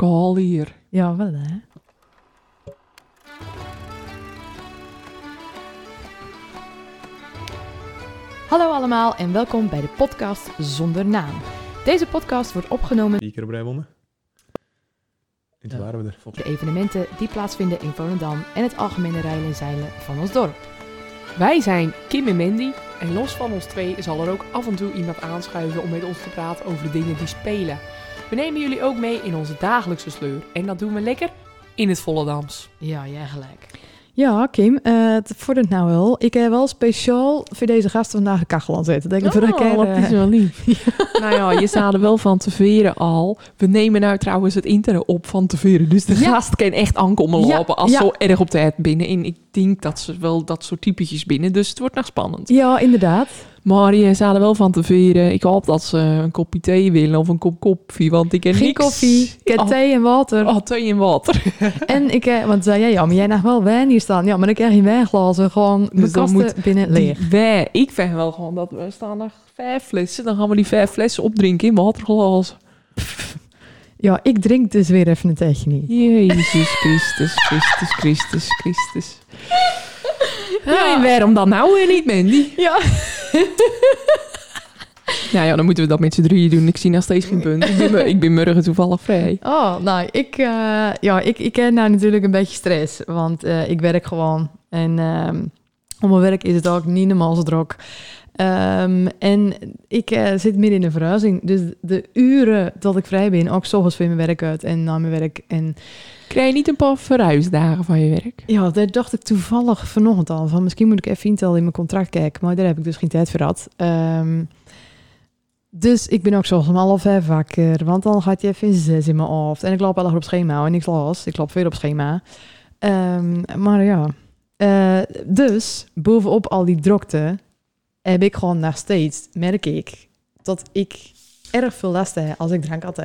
kaal hier. Ja, wel hè. Hallo allemaal en welkom bij de podcast Zonder Naam. Deze podcast wordt opgenomen Die keer op rij wonnen. En toen waren we er. de evenementen die plaatsvinden in Volendam en het algemene rijden en zeilen van ons dorp. Wij zijn Kim en Mandy. En los van ons twee zal er ook af en toe iemand aanschuiven om met ons te praten over de dingen die spelen. We nemen jullie ook mee in onze dagelijkse sleur. En dat doen we lekker in het Volendams. Ja, jij gelijk. Ja, Kim, eh het vordert nou wel. Ik heb wel speciaal voor deze gasten vandaag een kachel aan zetten. Denk ik voor een keer. dat eh, is wel lief. nou ja, je staat er wel van te veren al. We nemen nou trouwens het internet op van te veren. Dus de Ja. gast kan echt aankomen Ja, lopen als ja. zo erg op tijd binnen. En ik denk dat ze wel dat soort typetjes binnen. Dus het wordt nog spannend. Ja, inderdaad. Maar je staat er wel van te veren. Ik hoop dat ze een kopje thee willen of een kop koffie. Want ik heb Geen niks... koffie, ik heb Oh, thee en water. Oh, thee en water. En ik heb, want zei jij, ja, maar jij nog wel wijn hier staan. Ja, maar ik heb geen wijnglazen, gewoon de Dus kasten moet binnen leeg. Wij, ik vind wel gewoon dat we staan nog vijf flessen. Dan gaan we die vijf flessen opdrinken in waterglas. Ja, ik drink dus weer even een theetje niet. Jezus Christus, Christus, Christus, Christus. Ja, en waarom dan nou weer niet, Mandy? Ja. Nou ja, dan moeten we dat met z'n drieën doen. Ik zie nog steeds geen punt. Ik ben, ik ben morgen toevallig vrij. Oh, nou, ik, eh, ja, ik, ik ken nou natuurlijk een beetje stress, want eh, ik werk gewoon. En ehm op mijn werk is het ook niet normaal zo druk. Ehm, en ik eh, zit midden in de verhuizing, dus de uren dat ik vrij ben, ook s'ochtends voor mijn werk uit en na mijn werk. En Krijg je niet een paar verhuisdagen van je werk? ja, daar dacht ik toevallig vanochtend al van, misschien moet ik even intel in mijn contract kijken, maar daar heb ik dus geen tijd voor gehad. Ehm, dus ik ben ook zoals om half vijf wakker, want dan gaat je even in zes in mijn hoofd. En ik loop al op schema en niks los. Ik loop weer op schema. Ehm, maar ja, Eh, dus bovenop al die drukte heb ik gewoon nog steeds, merk ik, dat ik erg veel last heb als ik drank had.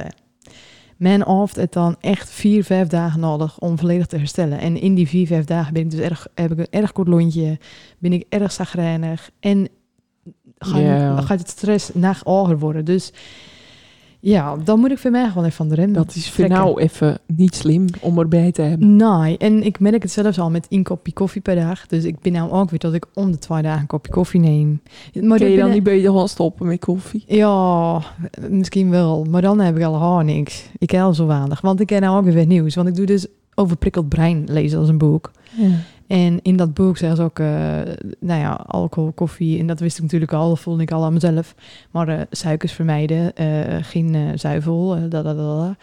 Mijn hoofd heeft dan echt vier, vijf dagen nodig om volledig te herstellen. En in die vier, vijf dagen ben ik dus erg, heb ik een erg kort lontje, ben ik erg zagrijnig en ga- Ja. gaat het stress nog hoger worden. Dus ja, dan moet ik voor mij gewoon even van de rem. Dat is voor nou even niet slim om erbij te hebben. Nee, en ik merk het zelfs al met één kopje koffie per dag. Dus ik ben nou ook weer dat ik om de twee dagen een kopje koffie neem. Maar Kun je dan niet beter gewoon stoppen met koffie? Ja, misschien wel. Maar dan heb ik al haar niks. Ik heb al zo weinig. Want ik ken nou ook weer nieuws. Want ik doe dus overprikkeld brein lezen als een boek. Ja. En in dat boek zeggen ze ook, eh, nou ja, alcohol, koffie. En dat wist ik natuurlijk al, dat voelde ik al aan mezelf. Maar eh, suikers vermijden, eh, geen zuivel, da, da, da.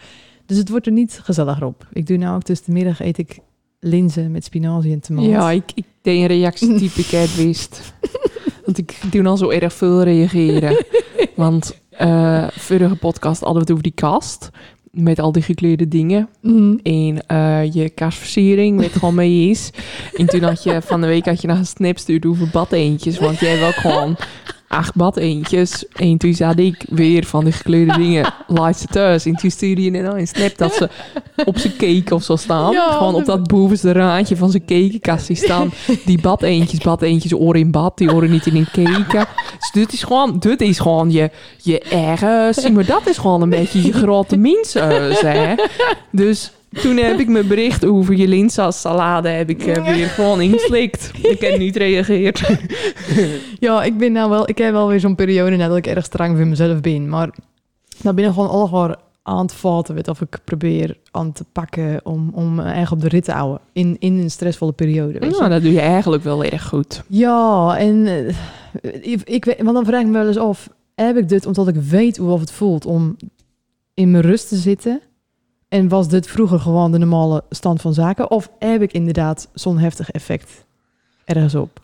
Dus het wordt er niet gezelliger op. Ik doe nou ook tussen de middag eet ik linzen met spinazie en tomaat. Ja, ik, ik deed een reactietype ik het wist. Want ik doe al zo erg veel reageren. Want vorige podcast hadden we het over die kast. Met al die gekleurde dingen. Mm. En eh, je kastversiering met gewoon. En toen had je van de week had je nog een snap stuurde over badeentjes. Want jij ook gewoon acht badeentjes. En toen zat ik weer van die gekleurde dingen live thuis. En toen stuurde je nou een snap dat ze op zijn cake of zo staan. Ja, gewoon op dat bovenste raadje van zijn cakenkastje staan. Die badeentjes, badeentjes, oren in bad. Die oren niet in een cake. Dus dit is gewoon, dit is gewoon je, je eigen... Zie maar, dat is gewoon een beetje je grote mens, hè. Dus toen heb ik mijn bericht over je linsasalade heb ik eh, weer gewoon ingeslikt. Ik heb niet gereageerd. Ja, ik ben nou wel, ik heb wel weer zo'n periode net dat ik erg streng voor mezelf ben. Maar dan ben ik gewoon allemaal aan het vaten weet, of ik probeer aan te pakken om, om me eigen op de rit te houden. In, in een stressvolle periode. Weet je. Nou, dat doe je eigenlijk wel erg goed. Ja, en eh, ik, ik, weet- want dan vraag ik me wel eens af, heb ik dit omdat ik weet hoe of het voelt om in mijn rust te zitten? En was dit vroeger gewoon de normale stand van zaken? Of heb ik inderdaad zo'n heftig effect ergens op?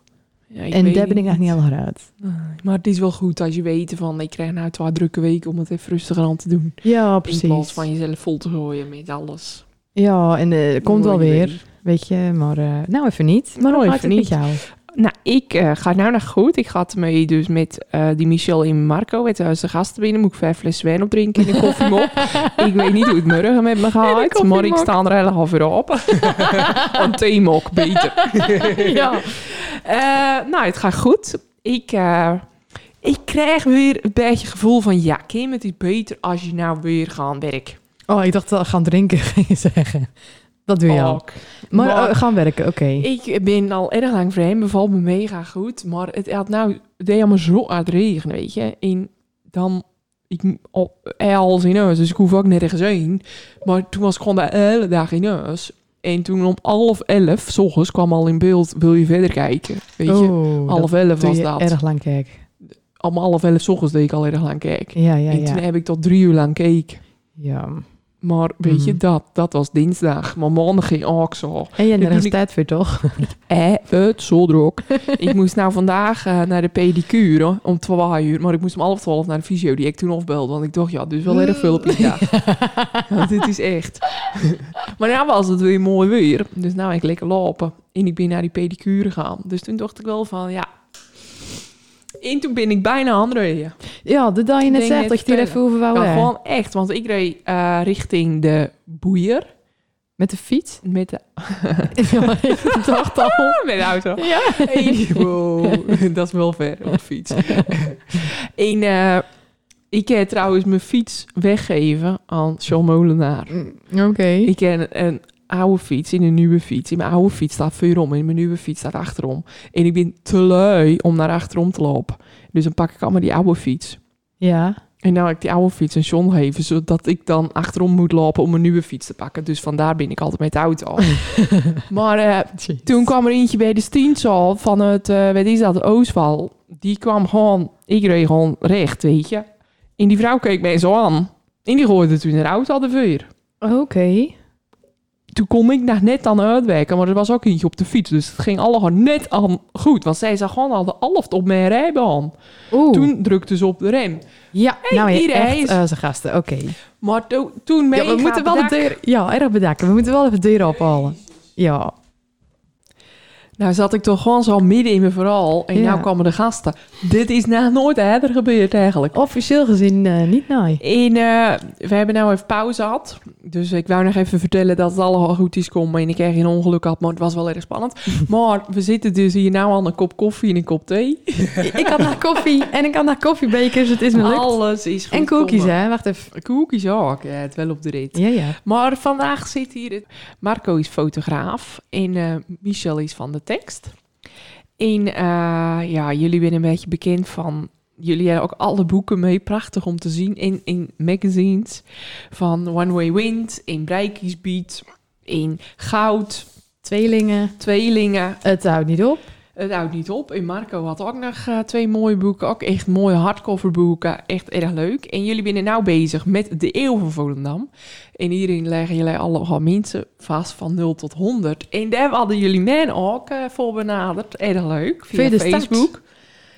Ja, ik en daar ben ik nog niet al uit. Nee, Maar het is wel goed als je weet van... ik krijg nou twee drukke weken om het even rustiger aan te doen. Ja, In plaats precies. van jezelf vol te gooien met alles. Ja, en eh komt wel weer, weet je. Maar eh, nou even niet. Maar Nou, even met jou. Nou, ik eh, ga nou nog goed. Ik ga ermee dus met eh, die Michel en Marco, het huis de gasten binnen. Moet ik vijf fles wijn opdrinken in een koffiemop. ik weet niet hoe het morgen met me gaat, maar ik koffiemok. sta er heel half uur op. een theemok, beter. ja. Eh, nou, het gaat goed. Ik, ik krijg weer een beetje het gevoel van... Ja, Kim, het is beter als je nou weer gaat werken. Oh, ik dacht dat gaan drinken, ging je zeggen. Dat doe je al. Fuck. Maar, Maar- eh, gaan werken, oké. Ik ben al erg lang vreemd, bevalt me mega goed. Maar het had nou, het deed allemaal zo regenen, weet je. En dan, ik op alles in huis, dus ik hoef ook nergens heen. Maar toen was ik gewoon de hele dag in huis. En toen om half elf, s ochtends, kwam al in beeld, wil je verder kijken? Weet je, Oh, half elf was dat. erg lang kijken. Om half elf 's ochtends deed ik al erg lang kijken. Ja, ja, en toen heb ik tot drie uur lang gekeken. ja. Maar weet je, Mhm. dat, dat was dinsdag. Maar maandag ging ook zo. En je hebt er ik- tijd voor, toch? Eh, het zo druk. ik moest nou vandaag eh, naar de pedicure om 12 uur. Maar ik moest om half twaalf naar de fysio die ik toen afbelde. Want ik dacht, ja, dus wel erg veel op die dag. Want dit is echt. maar nou was het weer mooi weer. Dus nou ik lekker lopen. En ik ben naar die pedicure gegaan. Dus toen dacht ik wel van, ja... En toen ben ik bijna aanrijden. Ja, dat had je net zegt, dat je er even over wou Ja, gewoon echt. Want ik reed eh, richting de boeier. Met de fiets? Met de, ja, ik dacht al. met de auto. Ja. Wow, dat is wel ver op de fiets. en eh, ik heb trouwens mijn fiets weggeven aan Sean Molenaar. Oké. Ik heb een, een oude fiets in een nieuwe fiets. In mijn oude fiets staat voorom en mijn nieuwe fiets staat achterom. En ik ben te lui om naar achterom te lopen. Dus dan pak ik allemaal die oude fiets. Ja. En nou heb ik die oude fiets een John geven, zodat ik dan achterom moet lopen om een nieuwe fiets te pakken. Dus vandaar ben ik altijd met de auto. maar eh, toen kwam er eentje bij de Stiensal van het, eh wat is dat, Oostval. Die kwam gewoon, ik reed gewoon recht, weet je. En die vrouw keek mij zo aan. En die gooide toen de auto de vuur. Oké. Toen kon ik nog net aan uitwijken, maar er was ook eentje op de fiets. Dus het ging allemaal net aan goed. Want zij zag gewoon al de alft op mijn rijbaan. Oeh. Toen drukte ze op de rem. ja, nou ja, hij echt zijn gasten. Oké. Maar to- toen Ja, mega we moeten wel de deur... Ja, erg bedanken. We moeten wel even de deur ophalen. Ja. Nou zat ik toch gewoon zo midden in mijn verhaal. En Ja. nou kwamen de gasten. Dit is nou nooit eerder gebeurd eigenlijk. Officieel gezien eh, niet, nee. En eh, we hebben nou even pauze gehad. Dus ik wou nog even vertellen dat het allemaal goed is gekomen. En ik erg geen ongeluk had, maar het was wel erg spannend. maar we zitten dus hier nou aan een kop koffie en een kop thee. ik had naar koffie en ik had naar koffiebekers. Het is me lukt. Alles is goed En gekomen. hè? Wacht even. Koekjes ook. Ja, het wel op de rit. Ja, ja. Maar vandaag zit hier... Marco is fotograaf en eh, Michel is van de tekst. En eh, ja, jullie zijn een beetje bekend van... Jullie hebben ook alle boeken mee, prachtig om te zien in, in magazines. Van One Way Wind, in Beat, in Goud, Tweelingen. Tweelingen. Het houdt niet op. Het houdt niet op. En Marco had ook nog eh, twee mooie boeken. Ook echt mooie hardcover boeken. Echt erg leuk. En jullie zijn nou bezig met de eeuw van Volendam. En hierin leggen jullie allemaal mensen vast van 0 tot 100. En daar hadden jullie mij ook eh, voor benaderd. Erg leuk. Via de start. Facebook.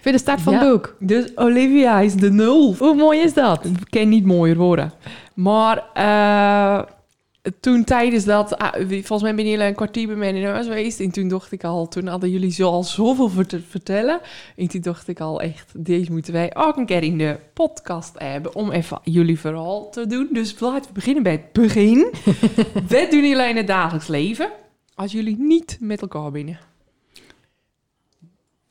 Voor de start van Ja. het boek. Dus Olivia is de nul. Hoe mooi is dat? Het kan niet mooier worden. Maar eh, toen tijdens dat, ah, volgens mij ben jullie een kwartier bij mij in huis geweest. En toen dacht ik al, toen hadden jullie zo al zoveel voor te vertellen. En toen dacht ik al echt, deze moeten wij ook een keer in de podcast hebben. Om even jullie verhaal te doen. Dus laten we beginnen bij het begin. Wat doen jullie in het dagelijks leven? Als jullie niet met elkaar binnen.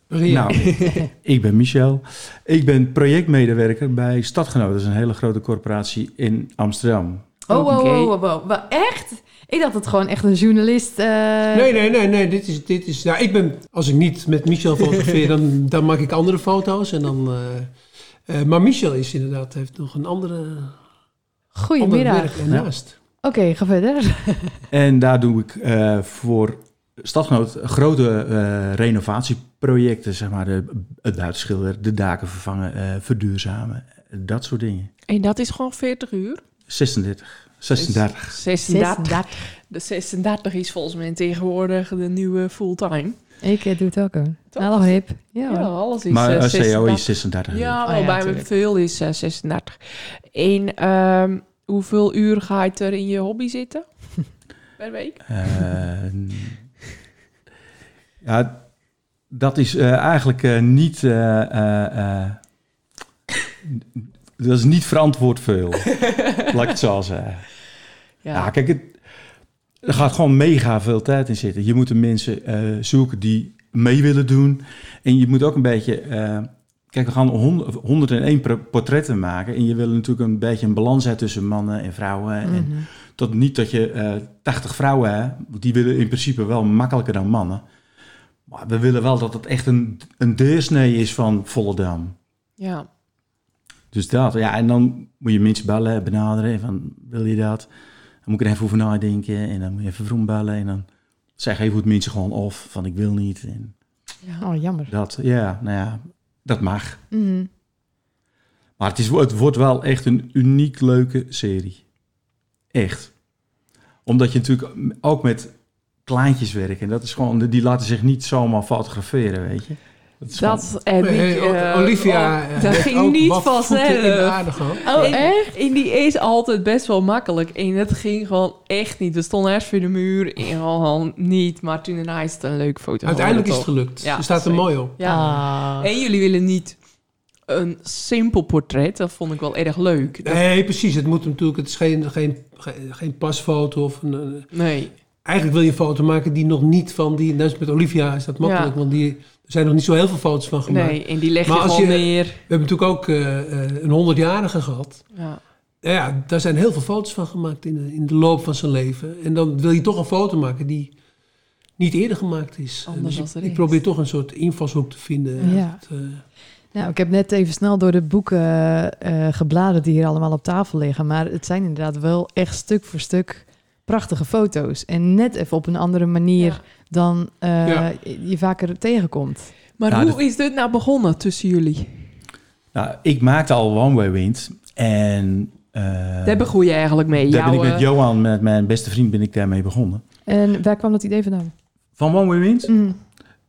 Nou, ik ben Michel. Ik ben projectmedewerker bij Stadgenoten. Dat is een hele grote corporatie in Amsterdam. Oh, wow, wow, wow, Echt? Ik dacht het gewoon echt een journalist... eh, Nee, nee, nee, nee. Dit is, dit is, nou, ik ben, als ik niet met Michel fotografeer, dan, dan maak ik andere foto's. En dan, eh, eh, maar Michel is inderdaad, heeft nog een andere, ander Goedemiddag. werk ernaast. Oké, ga verder. En daar doe ik eh, voor Stadgenoten grote eh, renovatieprojecten. Zeg maar de, het buitenschilderen, de daken vervangen, eh, verduurzamen. Dat soort dingen. En dat is gewoon 40 uur. 36, 36. 36. De 36 is volgens mij tegenwoordig de nieuwe fulltime. Ik eh, doe het ook hoor. Toch? Hallo hip. Ja, Ja, alles is Maar eh, eh, CO 36. is 36. Ja, Oh bij me tuurlijk. veel is eh, 36. En ehm, hoeveel uur ga je er in je hobby zitten? per week? Eh, ja, dat is eh, eigenlijk eh, niet. Dat is niet verantwoord veel. laat ik het zo zeggen. Ja, Ja. kijk, het, er gaat gewoon mega veel tijd in zitten. Je moet de mensen eh, zoeken die mee willen doen. En je moet ook een beetje. eh, kijk, we gaan hond- 101 pro- portretten maken. En je wil natuurlijk een beetje een balans hebben tussen mannen en vrouwen. En Mhm. tot niet dat je eh 80 vrouwen hebt, die willen in principe wel makkelijker dan mannen. Maar we willen wel dat het echt een, een deursnee is van Volendam. Ja. Dus dat, ja, en dan moet je mensen bellen, benaderen, van wil je dat? Dan moet ik er even over nadenken en dan moet je even vroeg bellen en dan zeggen even het mensen gewoon of van ik wil niet. En ja. Oh, jammer. dat, ja, nou ja, dat mag. Mhm. Maar het, is, het wordt wel echt een uniek leuke serie. Echt. Omdat je natuurlijk ook met kleintjes werkt en dat is gewoon, die laten zich niet zomaar fotograferen, weet je. Dat Dat en die, Hey, O- eh, Olivia oh, eh, dat heeft ging ook niet vanzelf. Oh, En- echt? En die is altijd best wel makkelijk. En het ging gewoon echt niet. We stonden eerst voor de muur en gewoon niet. Maar toen daarna is het een leuk foto Uiteindelijk is het gelukt. Ja, Ze staat er mooi op. Ja. Ah. En jullie willen niet een simpel portret. Dat vond ik wel erg leuk. Dat- Nee, precies. Het moet natuurlijk, het is geen, geen, geen, geen pasfoto of een, een- nee. Eigenlijk wil je een foto maken die nog niet van die. Dus met Olivia is dat makkelijk, Ja. want die, er zijn nog niet zo heel veel foto's van gemaakt. nee, en die leg je Maar als gewoon je- neer. We hebben natuurlijk ook eh, eh, een 100-jarige gehad. Ja. Nou ja, daar zijn heel veel foto's van gemaakt in de, in de loop van zijn leven. En dan wil je toch een foto maken die niet eerder gemaakt is. Anders dus dan ik, ik probeer toch een soort invalshoek te vinden. Ja. Eh, Nou, ik heb net even snel door de boeken eh, gebladerd die hier allemaal op tafel liggen. Maar het zijn inderdaad wel echt stuk voor stuk prachtige foto's. En net even op een andere manier Ja. Dan eh, Ja. je vaker tegenkomt. Maar Ja, hoe dat- is dit nou begonnen tussen jullie? Nou, ik maakte al One Way Wind en... eh, Daar begon je eigenlijk mee. daar ben ik Jouw, met eh, Johan, met mijn beste vriend, ben ik daarmee begonnen. En waar kwam dat idee vandaan? Van One Way Wind? Mhm.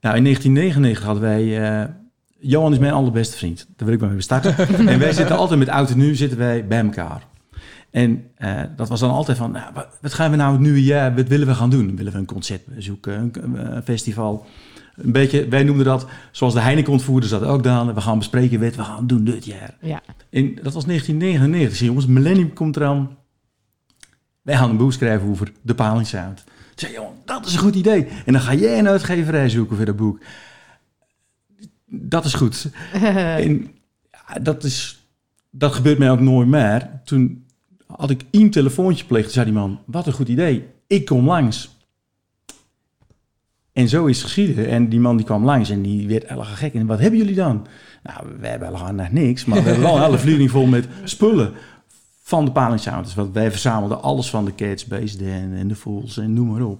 Nou, in 1999 hadden wij... eh, Johan is mijn allerbeste vriend. Daar wil ik maar mee starten. en wij zitten altijd met oud en nu zitten wij bij elkaar. En eh, dat was dan altijd van, nou, wat, gaan we nou het nieuwe jaar, wat willen we gaan doen? Willen we een concert zoeken, een, een festival? Een beetje, wij noemden dat, zoals de Heineken-ontvoerders dat ook dan, we gaan bespreken wat we gaan doen dit jaar. Ja. En dat was 1999. Ik zei, jongens, Millennium komt eraan. Wij gaan een boek schrijven over de Palingsound. Ik zei, jongen, dat is een goed idee. En dan ga jij een uitgeverij zoeken voor dat boek. Dat is goed. En dat, is, dat gebeurt mij ook nooit meer. Toen had ik één telefoontje gepleegd. zei die man, wat een goed idee. Ik kom langs. En zo is het geschieden. En die man die kwam langs en die werd erg gek. En wat hebben jullie dan? Nou, we hebben nog niks. Maar we hebben wel een hele vliering vol met spullen van de Paling Sounders. Want wij verzamelden alles van de Cats, Base Dan en de Fools en noem maar op.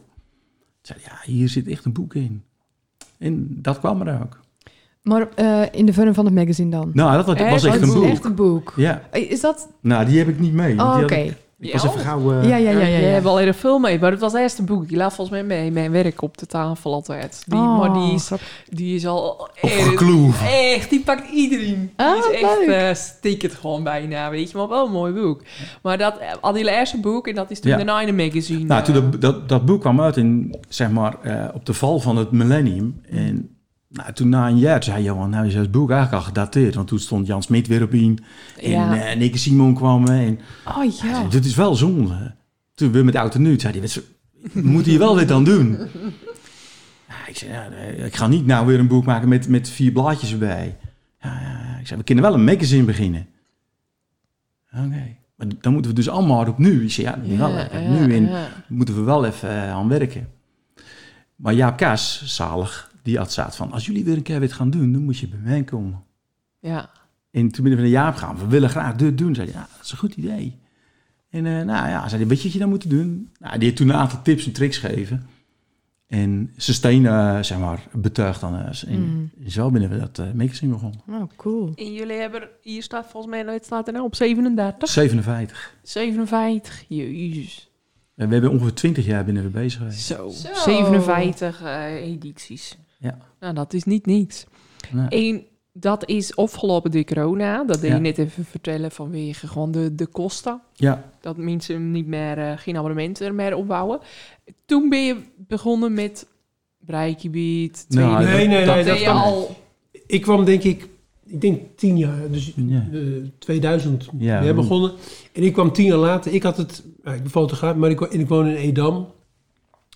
Zei, ja, hier zit echt een boek in. En dat kwam er ook. Maar eh, in de vorm van het magazine dan? Nou, dat was, Echt? was Oh, echt het een is boek. echt een boek. Ja, Eh, Is dat... nou, die heb ik niet mee. Oh, oké. ik, was even gauw... eh, Ja, ja, ja, ja. Je ja. hebt al erg veel mee, maar het was eerst een boek. Die laat volgens mij mee mijn werk op de tafel altijd. Die, Oh, maar die is, die is al Opgekloeven. Echt, die pakt iedereen. Ah, die is echt leuk. eh stickert gewoon bijna, weet je. Maar wel een mooi boek. Maar dat eh, al die eerste boek en dat is toen Ja. de Nine Magazine. Nou, toen eh, dat, dat, dat boek kwam uit in, zeg maar, eh, op de val van het millennium. En nou, toen na een jaar zei Johan, nou is het boek eigenlijk al gedateerd. Want toen stond Jan Smit weer op in. En Ja. eh Nick en Simon kwamen. En Oh hij ja. zei, dit is wel zonde. Toen we met Oud en Nu, zei hij, wat, we moeten hier wel weer aan doen. Ik zei, nee, ik ga niet nou weer een boek maken met, met vier blaadjes erbij. Ja. Ik zei, we kunnen wel een magazine beginnen. Oké. Maar dan moeten we dus allemaal op nu. Ik zei, ja, ja, wel even ja, nu in ja. moeten we wel even eh, aan werken. Maar Jaap Kaas, zalig, die had zaad van... als jullie weer een keer wat gaan doen, dan moet je bij mij komen. Ja. En toen ben ik naar Jaap gaan. We willen graag dit doen. Zei hij, ja, dat is een goed idee. En eh, nou ja, zei hij, weet je wat je dan moet doen? Nou, die heeft toen een aantal tips en tricks gegeven. En ze steen, eh, zeg maar, betuigd aan ons. En Mm. zo binnen we dat uh, magazine begonnen. Oh, cool. En jullie hebben, hier staat volgens mij, het staat er nou op 37, 57. 57, jezus. En we hebben ongeveer 20 jaar binnen we bezig geweest. Zo, Zo. 57 eh, edities. Ja. Nou, dat is niet. Nou, Eén, dat is afgelopen door corona. Dat deed Ja. je net even vertellen vanwege gewoon de, de kosten. ja, Dat mensen niet meer, eh, geen abonnementen er meer opbouwen. Toen ben je begonnen met Breikgebied. Nou, tweede- Nee, nee, dat nee, dat je kan- al... Ik kwam denk ik, ik denk tien jaar, dus Ja. eh, 2000 Ja, we- begonnen. En ik kwam tien jaar later, ik had het, nou, ik ben fotograaf, maar ik, ik woon in Edam.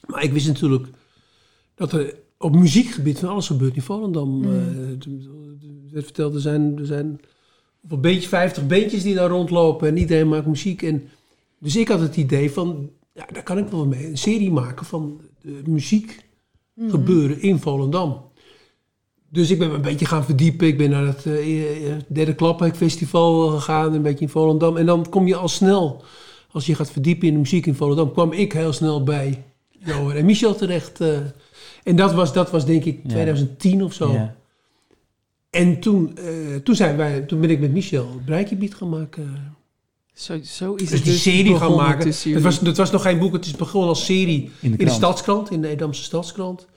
Maar ik wist natuurlijk dat er op muziekgebied van alles gebeurt in Volendam. Mm. Eh, er er werd verteld, er zijn, er zijn een beetje 50 beentjes die daar rondlopen en iedereen maakt muziek. En, dus ik had het idee van, ja, daar kan ik wel mee een serie maken van muziek Mhm. gebeuren in Volendam. Dus ik ben me een beetje gaan verdiepen. Ik ben naar het eh, eh, derde Klaphek Festival gegaan, een beetje in Volendam. En dan kom je al snel, als je gaat verdiepen in de muziek in Volendam, kwam ik heel snel bij Johan en Michel terecht. eh. En dat was, dat was denk ik Ja. 2010 of zo. Ja. En toen, eh, toen, zijn wij, toen ben ik met Michel het Breikgebied gaan maken. Zo, zo is Dus het die dus serie gaan begonnen maken. Het was, het was nog geen boek, het is begonnen als serie In de in de krant. Stadskrant, in de Edamse Stadskrant.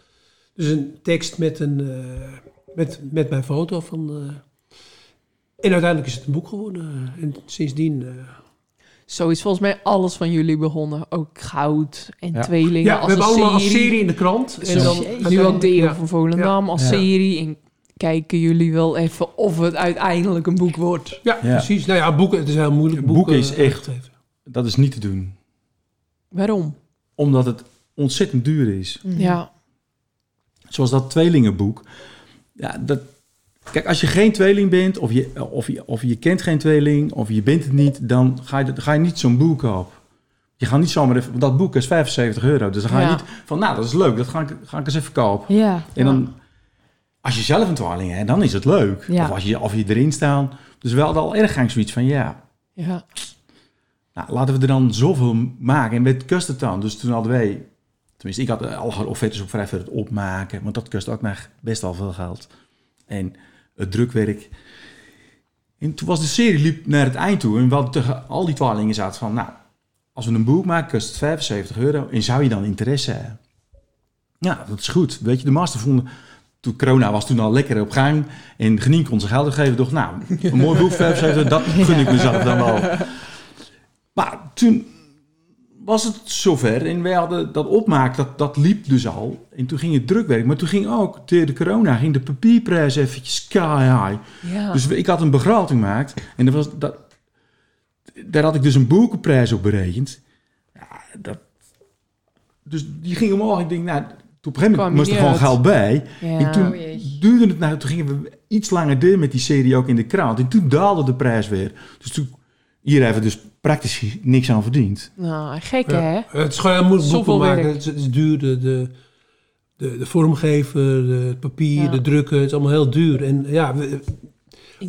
Dus een tekst met, een, eh, met, met mijn foto van... eh, en uiteindelijk is het een boek geworden. En sindsdien... Zo is volgens mij alles van jullie begonnen. Ook goud en Ja. tweelingen ja, als we hebben een allemaal serie. als serie in de krant. En dan, Jeetje. Nu ook Ja. van Volendam als Ja. serie. En kijken jullie wel even of het uiteindelijk een boek wordt. Ja, Ja. precies. Nou ja, boeken, het is heel moeilijk. Boeken Boeken is eh, echt-. Dat is niet te doen. Waarom? Omdat het ontzettend duur is. Ja. Zoals dat tweelingenboek. Ja, dat, kijk, als je geen tweeling bent, of je, of, je, of je kent geen tweeling, of je bent het niet, dan ga je, ga je niet zo'n boek kopen. Je gaat niet zomaar even, want dat boek is 75 euro. Dus dan ga je Ja. niet van, nou, dat is leuk, dat ga ik, ga ik eens even kopen. Ja. En dan, als je zelf een tweeling hebt, dan is het leuk. Ja. Of als je, of je erin staan. Dus wel al erg gang zoiets van, ja, Ja. nou, laten we er dan zoveel maken. En met kost het dan. Dus toen hadden wij, tenminste, ik had al offertes op vrij voor het opmaken. Want dat kost ook nog best wel veel geld. En het drukwerk. En toen was de serie liep naar het eind toe. En we hadden tegen al die twaalfingen zaten van, nou, als we een boek maken, kost het 75 euro. En zou je dan interesse hebben? Ja, dat is goed. Weet je, de master vonden... Toen corona was toen al lekker op gang. En Genien kon zijn geld geven. dacht, nou, een mooi boek, 75, dat gun ik mezelf dan wel. Maar toen was het zover en wij hadden dat opmaak, dat, dat liep dus al. En toen ging het drukwerk, maar toen ging ook, tegen de corona, ging de papierprijs eventjes sky high. Ja. Dus ik had een begroting gemaakt en dat was, dat, daar had ik dus een boekenprijs op berekend. Ja, dat, dus die ging omhoog. Ik denk, nou, toen op een gegeven moment moest er gewoon uit. geld bij. ja. En toen Oh duurde het, nou, toen gingen we iets langer door met die serie ook in de krant. En toen daalde de prijs weer. Dus toen, hier hebben we dus praktisch niks aan verdiend. Nou, gek Ja. hè? Het is gewoon heel moeilijk Zoveel boeken maken. werk. Het is, het is duur, de, de, de, de vormgever, de, het papier, Ja. de drukken. Het is allemaal heel duur. En ja, we-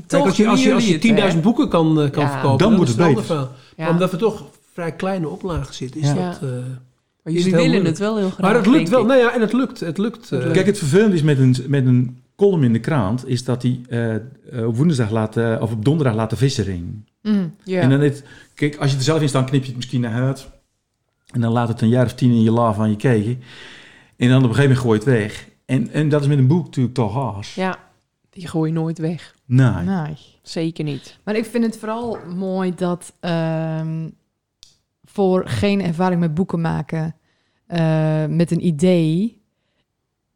kijk, als je, als je, doen als je jullie het, 10.000 boeken kan, eh, kan Ja. verkopen, Dan dan, wordt is het beter. ander verhaal. hè? Maar Ja. Omdat we toch vrij kleine oplagen zitten, is Ja. dat... eh, Maar jullie willen moeilijk. het wel heel graag. maar het lukt wel. ik. Nou ja, en het lukt. Het lukt. eh, Kijk, het vervelende is met een, met een column in de krant... is dat hij eh, eh, op woensdag laat, eh, of op donderdag laat de vissering. Mm. Ja. En dan het, kijk, als je er zelf in staat, knip je het misschien naar uit. En dan laat het een jaar of tien in je la van je keken. En dan op een gegeven moment gooi je het weg. En, en dat is met een boek natuurlijk toch hard. ja, die gooi je nooit weg. Nee. Nee. Zeker niet. Maar ik vind het vooral mooi dat ehm, voor geen ervaring met boeken maken, eh, met een idee.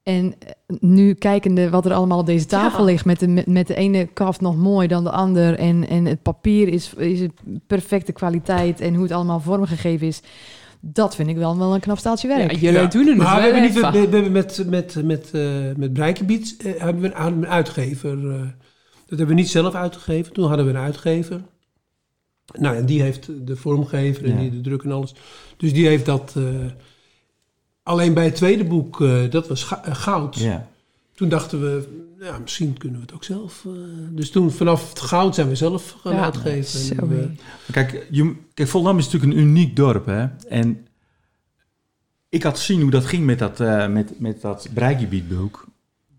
En eh, nu kijkende wat er allemaal op deze tafel Ja. ligt, met de, met, met de ene kaft nog mooi dan de ander. En, en het papier is, is het perfecte kwaliteit en hoe het allemaal vormgegeven is. Dat vind ik wel, wel een knap staaltje Ja, werk. jullie Ja. doen het maar we hebben, niet, we, hebben met, met, met, eh met eh, hebben we een, uitgever. eh, dat hebben we niet zelf uitgegeven. Toen hadden we een uitgever. Nou, en die heeft de vormgever en Ja. die de druk en alles. Dus die heeft dat... alleen bij het tweede boek, eh, dat was eh, goud. Ja. Toen dachten we, ja, misschien kunnen we het ook zelf. eh. dus toen vanaf het goud zijn we zelf gaan Ja. uitgeven. En. Kijk, je, kijk, Volendam is natuurlijk een uniek dorp, hè. En ik had gezien hoe dat ging met dat, eh met, met dat Breikgebiedboek.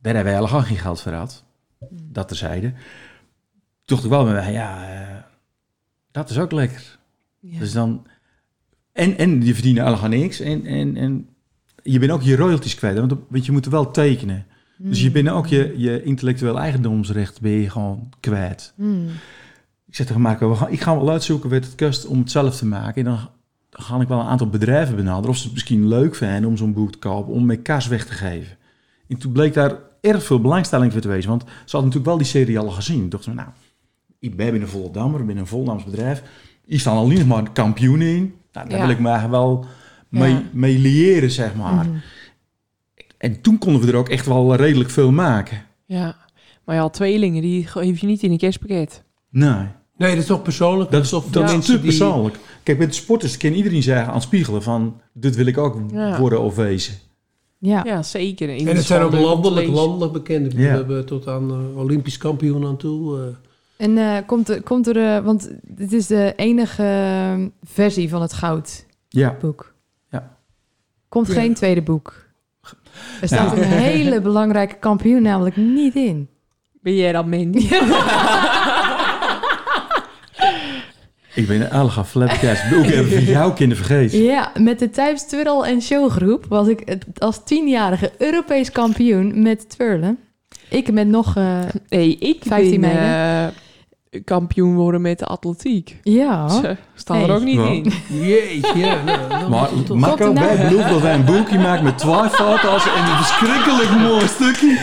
Daar hebben wij helemaal geen geld voor gehad. Dat terzijde. Toen dacht ik wel bij mij, ja, eh, dat is ook lekker. Ja. Dus dan... En, en je verdient helemaal niks. En, en, en je bent ook je royalties kwijt. Want, want je moet er wel tekenen. Dus je bent ook je, je intellectueel eigendomsrecht ben je gewoon kwijt. Mm. Ik zeg tegen Marco, we gaan, ik ga wel uitzoeken wat het kost om het zelf te maken. En dan, ga ik wel een aantal bedrijven benaderen. Of ze het misschien leuk vinden om zo'n boek te kopen, om mijn kas weg te geven. En toen bleek daar erg veel belangstelling voor te wezen. Want ze hadden natuurlijk wel die serie al gezien. Toen dachten we, nou, ik ben een Volendammer, ik ben een Volendams bedrijf. Hier staan alleen nog maar kampioenen in. Nou, daar Ja. wil ik me eigenlijk wel mee, Ja. mee liëren, zeg maar. Mhm. En toen konden we er ook echt wel redelijk veel maken. Ja. Maar ja, tweelingen, die geef je niet in een kerstpakket. Nee, Nee, dat is toch persoonlijk? dat is, of dat is die- persoonlijk. Kijk, met de sporters kan iedereen zeggen aan het spiegelen van... dit wil ik ook Ja. worden of wezen. Ja. Ja, zeker. En het zijn ook landelijk, landelijk bekend. Ik bedoel, Ja. We hebben tot aan eh, Olympisch kampioen aan toe. eh. En eh, komt er, komt er want dit is de enige versie van het goudboek. Ja, Ja. Komt Ja. geen tweede boek. Er staat Ja. een hele belangrijke kampioen namelijk niet in. Ben jij dat mens? ik ben een alga flabbergast. Ook even jouw kinderen vergeten. Ja, met de Types Twirl en Showgroep was ik het- als tienjarige Europees kampioen met twirlen. Ik met nog... eh, Nee, ik 15 ben meiden. Kampioen worden met de atletiek. ja, Ze staan er ook niet Ja. in. Jeetje, ja. Nou, Maar Marco, wij dat wij een boekje maken met 12 foto's en een verschrikkelijk mooi stukje.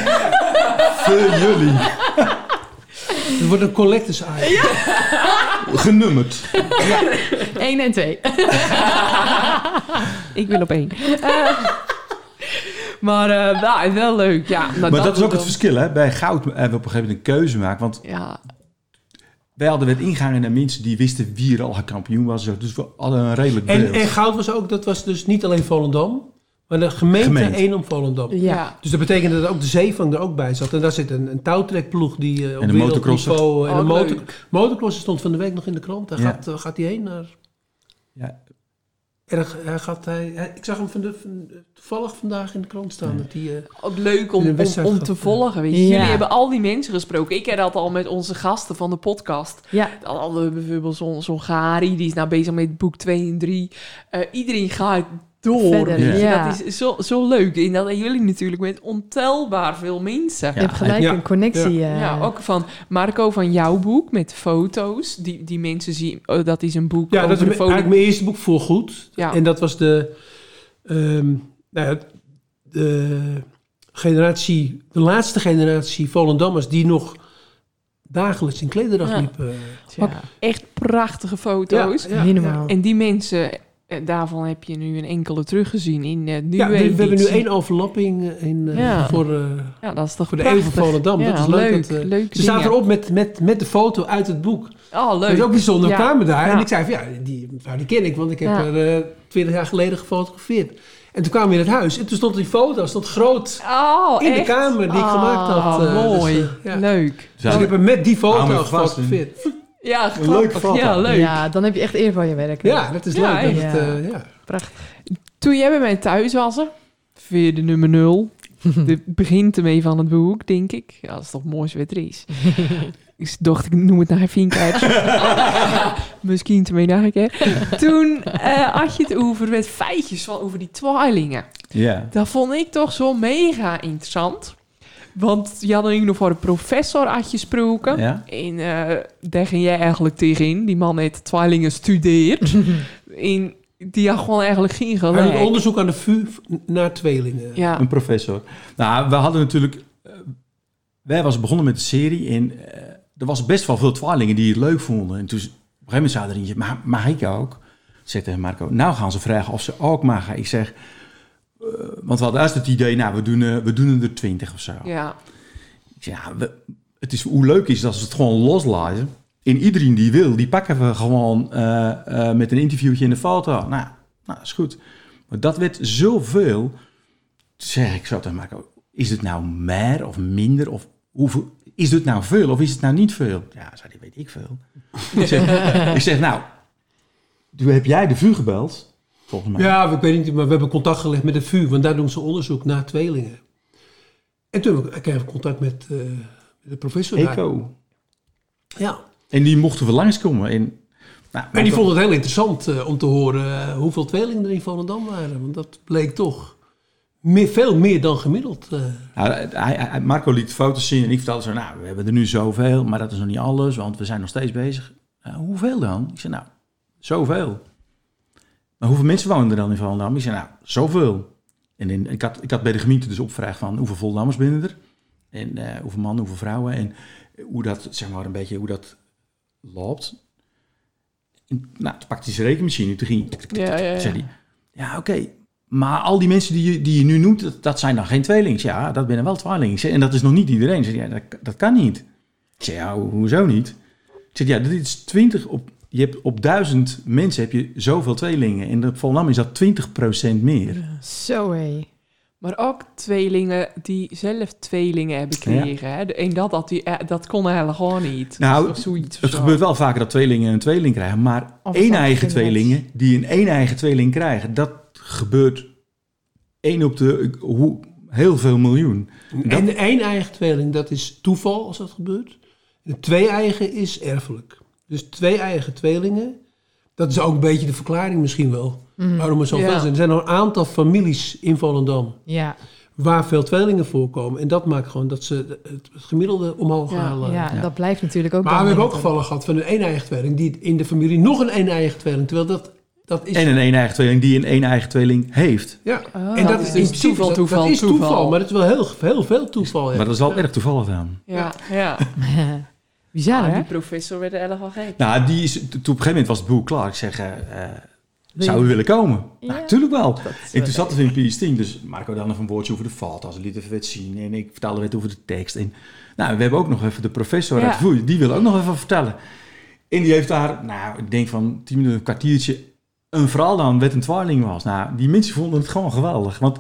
Voor jullie. Het wordt een collectors item. Genummerd. 1 en 2. Ik wil op één. Eh, maar eh nou, wel leuk. Ja, nou, Maar dat is ook dan- het verschil. Hè? Bij goud hebben we op een gegeven moment een keuze maken. Want Ja, wij hadden werd ingegaan naar mensen die wisten wie er al kampioen was. Dus we hadden een redelijk beeld. En, en goud was ook, dat was dus niet alleen Volendam, maar de gemeente, Gemeente. één om Volendam. Ja. Dus dat betekende dat ook de zeevang er ook bij zat. En daar zit een, een touwtrekkploeg die eh, op En een motocrosser. wereldniveau... En Oh, een motor, leuk. motocrosser stond van de week nog in de krant. Daar Ja. gaat, eh, gaat hij heen naar... Ja. En hij- hij gaat, hij, hij- ik zag hem van de, van, toevallig vandaag in de krant staan. Dat hij, eh, ook leuk om, om, te ja. volgen. Weet je. Ja. Jullie hebben al die mensen gesproken. Ik heb dat al met onze gasten van de podcast. Ja. Dan hadden we bijvoorbeeld zo'n zo'n Gari, die is nou bezig met boek 2 en 3. Eh, iedereen gaat door. Verder, ja. Dat is zo, zo leuk. En dat jullie natuurlijk met ontelbaar veel mensen. Je hebt gelijk Ja. een connectie. Ja, eh, ook van Marco van jouw boek met foto's. Die, die mensen zien, oh, dat is een boek ja, over dat is eigenlijk mijn eerste boek voor goed. Ja. En dat was de, ehm, nou ja, de generatie, de laatste generatie Volendammers die nog dagelijks in klederdracht Ja. liepen. Echt prachtige foto's. Ja, ja, ja. normaal. En die mensen, daarvan heb je nu een enkele teruggezien in eh nieuwe Ja, we, hebben nu één overlapping eh, in, eh, Ja. voor, Ja, dat is toch voor de Eeuw van. Volendam. Ja, dat is leuk. dat, ze dingen. erop met, met, met de foto uit het boek. Oh, Dat leuk. is ook bijzonder. We Ja. kwamen daar en ik zei van ja, die mevrouw die ken ik, want ik heb Ja. er twintig jaar geleden gefotografeerd. En toen kwamen we in het huis en toen stond die foto stond groot Oh, in de kamer die ik gemaakt had. Ah, eh, dus, mooi. ja. Leuk. Dus ik heb hem met die foto gefotografeerd. Ja, grappig. foto. Ja, leuk. ja, dan heb je echt eer van je werk. Ja, dat is Ja, leuk. Dat het, eh, ja. Toen jij bij mij thuis was, hè, weer de nummer 0. Het begint ermee van het boek, denk ik. Ja, dat is toch het mooiste wat er is. ik dacht, ik noem het naar Vinkert. Misschien twee dagen keer. Toen eh, had je het over met feitjes van over die twaalingen. Ja. Dat vond ik toch zo mega interessant. Want je had nog voor een professor had je gesproken. Ja. En eh, daar ging jij eigenlijk tegenin. Die man heeft tweelingen studeert. en die had gewoon eigenlijk geen gelijk. onderzoek aan de VU naar tweelingen. Ja, Een professor. Nou, we hadden natuurlijk... eh, wij was begonnen met de serie en eh, er was best wel veel twaalingen die het leuk vonden. En toen, op een gegeven moment zei er eentje, maar mag ik ook? Ik zeg tegen Marco, nou gaan ze vragen of ze ook mogen. Ik zeg, want we hadden eerst het idee, nou, we doen, eh, we doen er twintig of zo. ja. Ik ja, we- het is, hoe leuk is dat ze het gewoon loslaten. En iedereen die wil, die pakken we gewoon eh, eh, met een interviewtje in de foto. Nou, nou, is goed. Maar dat werd zoveel. Toen zeg ik zo tegen Marco, is het nou meer of minder? Of hoeveel, is dit nou veel of is het nou niet veel? Ja, zei hij, weet ik veel. ik, zeg, ik zeg, nou, heb jij de VU gebeld, volgens mij. Ja, ik weet niet, maar we hebben contact gelegd met de VU, want daar doen ze onderzoek naar tweelingen. En toen heb ik contact met eh, de professor daar. Eco. Ja. En die mochten we langskomen. En, nou, En die vond het heel interessant eh, om te horen eh, hoeveel tweelingen er in Volendam waren. Want dat bleek toch meer, veel meer dan gemiddeld. Nou, hij, hij- Marco liet foto's zien en ik vertelde zo, nou, we hebben er nu zoveel, maar dat is nog niet alles, want we zijn nog steeds bezig. "Nou, hoeveel dan? Ik zei, nou, zoveel. Maar hoeveel mensen wonen er dan in Volendam? Ik zei, nou, zoveel. En in, ik, had, ik had bij de gemeente dus opgevraagd van hoeveel Volendammers binnen er? En eh, hoeveel mannen, hoeveel vrouwen? En hoe dat, zeg maar, een beetje hoe dat loopt. En, nou, toen pakte hij zijn rekenmachine, toen ging Ja, ja, ja. zei hij, ja, oké, maar al die mensen die je, die je nu noemt, dat, dat zijn dan geen tweelings. Ja, dat binnen wel tweelings. En dat is nog niet iedereen. Zeg, ja, dat, dat kan niet. Ik zeg, ja, ho- hoezo niet? Ik zeg, ja, dit is 20 op... Je hebt op duizend mensen heb je zoveel tweelingen. In de Volendam is dat 20% meer. Zo hé. Maar ook tweelingen die zelf tweelingen hebben gekregen. Hè? De een dat, dat, die, eh, dat kon eigenlijk gewoon niet. Nou, Of zoiets of Het zo. gebeurt wel vaker dat tweelingen een tweeling krijgen. Maar Of één eigen tweelingen die een één eigen tweeling krijgen... dat gebeurt één op de hoe, heel veel miljoen. En de één eigen tweeling, dat is toeval als dat gebeurt. De twee eigen is erfelijk. Dus twee eigen tweelingen, dat is ook een beetje de verklaring misschien wel. Mhm. Waarom er zoveel Ja. zijn. Er zijn nog een aantal families in Volendam Ja, waar veel tweelingen voorkomen. En dat maakt gewoon dat ze het gemiddelde omhoog Ja, halen. ja, Ja. dat blijft natuurlijk ook Maar we hebben ook gevallen gehad van een één eigen tweeling die in de familie nog een één eigen tweeling. Terwijl dat, dat is... En een één eigen tweeling die een één eigen tweeling heeft. ja. Oh, en dat, is is dus toeval, dat- toeval, dat is toeval. toeval. Maar het is wel heel, heel veel toeval. Ja. Maar dat is wel erg toevallig dan. Ja, ja. Bizar, Ah, hè? die professor werd erg wel gek. Nou, die is, op een gegeven moment was het boek klaar. Ik zeg, Wil zou u willen komen? Ja. Nou, natuurlijk wel. En toen zat er in PS10, dus Marco dan nog een woordje over de fout, als liet even wat zien. En ik vertelde wat over de tekst. En nou, we hebben ook nog even de professor Ja. uit Voer, die wil ook nog even vertellen. En die heeft daar, nou, ik denk van tien minuten, een kwartiertje, een verhaal dan wat een twarling was. Nou, die mensen vonden het gewoon geweldig. Want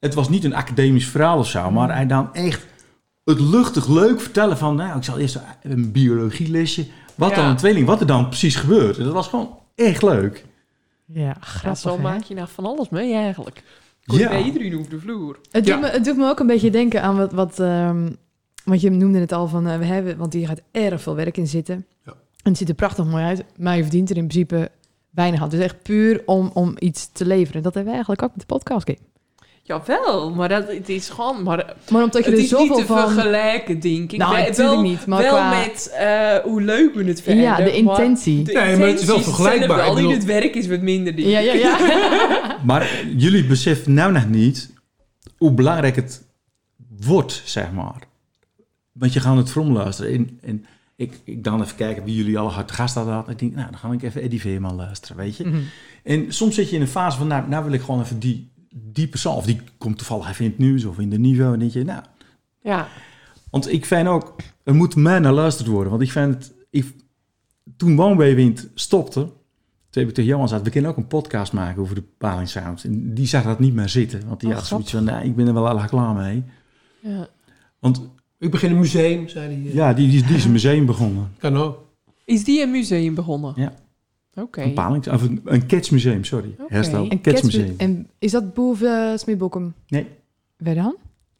het was niet een academisch verhaal of zo, maar hij dan echt het luchtig leuk vertellen van, nou, ik zal eerst een biologielesje. Wat Ja. dan een tweeling, wat er dan precies gebeurt. En dat was gewoon echt leuk. Ja, Ja, grappig, zo hè? maak je nou van alles mee eigenlijk. Je Ja. bij iedereen over de vloer. Het, Ja. doet me, het doet me ook een beetje denken aan wat, wat ehm, want je noemde het al van, eh, we hebben, want hier gaat erg veel werk in zitten. Ja. En het ziet er prachtig mooi uit, maar je verdient er in principe weinig aan. Het is echt puur om, om iets te leveren. Dat hebben we eigenlijk ook met de podcast. Game. Jawel, maar dat, het is gewoon... Maar Maar omdat je het er is niet zoveel te van... vergelijken, denk ik. Nou, Wel- natuurlijk wel, niet, maar wel qua- met eh, hoe leuk we het vinden. Ja, de intentie. de Nee, maar het is wel vergelijkbaar. Alleen bedoel- het werk is wat minder. denk ik. Ja, ja, ja. Maar jullie beseffen nou nog niet hoe belangrijk het wordt, zeg maar. Want je gaat het from luisteren. En, en ik, ik dan even kijken wie jullie alle hard gast hadden. Ik denk, nou, dan ga ik even Eddie Veerman luisteren, weet je. Mhm. En soms zit je in een fase van, nou, nou wil ik gewoon even die, die persoon. Of die komt toevallig even in het nieuws of in de niveau. En denk je, nou... Ja, Want ik vind ook, er moet meer naar luisterd worden. Want ik vind het... Ik, toen Woonbewind stopte... Toen heb ik tegen Johan gezegd, we kunnen ook een podcast maken over de Paling Sound. En die zag dat niet meer zitten. Want die Oh, had zoiets van, nou, ik ben er wel al klaar mee. ja. Want Ik begin een museum, zei hij. ja, die, die, die is een museum begonnen. Kan ook. Is die een museum begonnen? Ja. Oké. Een Paling, of een, een Cats-museum, sorry. Herstel, En, Cats-museum. Cats- en is dat boven uh, Smeerbokum? Nee, Waar dan?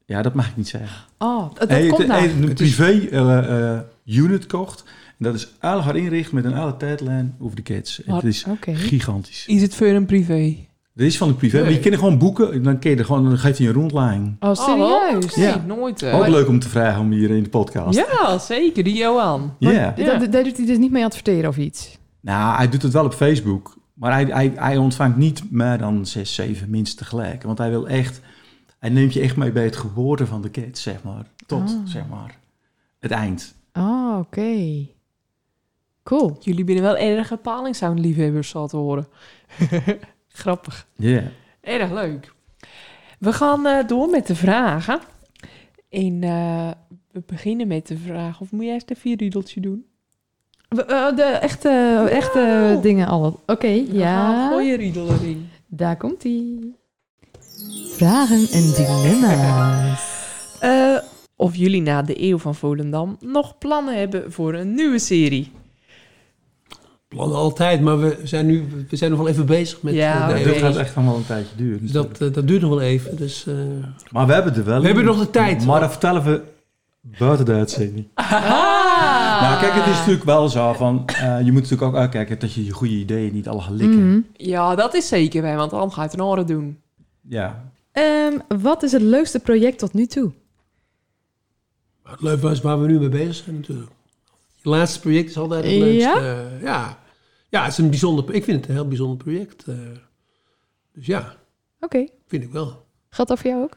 ja, dat mag ik niet zeggen. Oh, dat, dat Hij heeft komt een- hij nou. heeft een Het is- privé eh, eh, unit kocht. En dat is haar inricht met een hele tijdlijn over de. En Maar- het is gigantisch. Is het voor een privé? Dat is van de privé. Maar je kan er gewoon boeken. Dan, kun je er gewoon, dan geeft hij een rondleiding. Oh, Oh, serieus? Ja. nooit. eh. Ook leuk om te vragen om hier in de podcast. Ja, zeker. Die Johan. Ja. Maar Ja. dat- Daar doet hij dus niet mee adverteren of iets? Nou, hij doet het wel op Facebook. Maar hij, hij, hij ontvangt niet meer dan zes, zeven mensen tegelijk. Want hij wil echt... Hij neemt je echt mee bij het geboorte van de kids, zeg maar. Tot, Ah. zeg maar, het eind. Oh, oké. Cool. Jullie binnen wel erg palingssound-liefhebbers, zal te horen. Grappig. Ja. Erg leuk. We gaan eh, door met de vragen. En eh, we beginnen met de vraag... Of moet jij eerst even je riedeltje doen? Eh, de echte, echte dingen al. Oké, ja. Gooi je riedel erin. Daar komt ie. Vragen en dilemma's. Eh, of jullie na de eeuw van Volendam nog plannen hebben voor een nieuwe serie. Plannen altijd, maar we zijn nu we zijn nog wel even bezig met Ja, eh, de. Dat gaat echt nog wel een tijdje duren. Dus dat, dat duurt nog wel even. Dus, eh, Maar we hebben er wel. we hebben nog de tijd. Maar dat vertellen we buiten de uitzending. Nou, kijk, het is natuurlijk wel zo van... eh, je moet natuurlijk ook uitkijken dat je je goede ideeën niet alle gaat likken. Mhm. Ja, dat is zeker bij, want dan gaat het een oren doen. Ja. Ehm, wat is het leukste project tot nu toe? het leuk was waar we nu mee bezig zijn natuurlijk. Het laatste project is altijd het leukste. Ja? Eh, ja. ja, het is een bijzonder... Ik vind het een heel bijzonder project. eh. dus ja, Oké. vind ik wel. Geldt dat voor jou ook?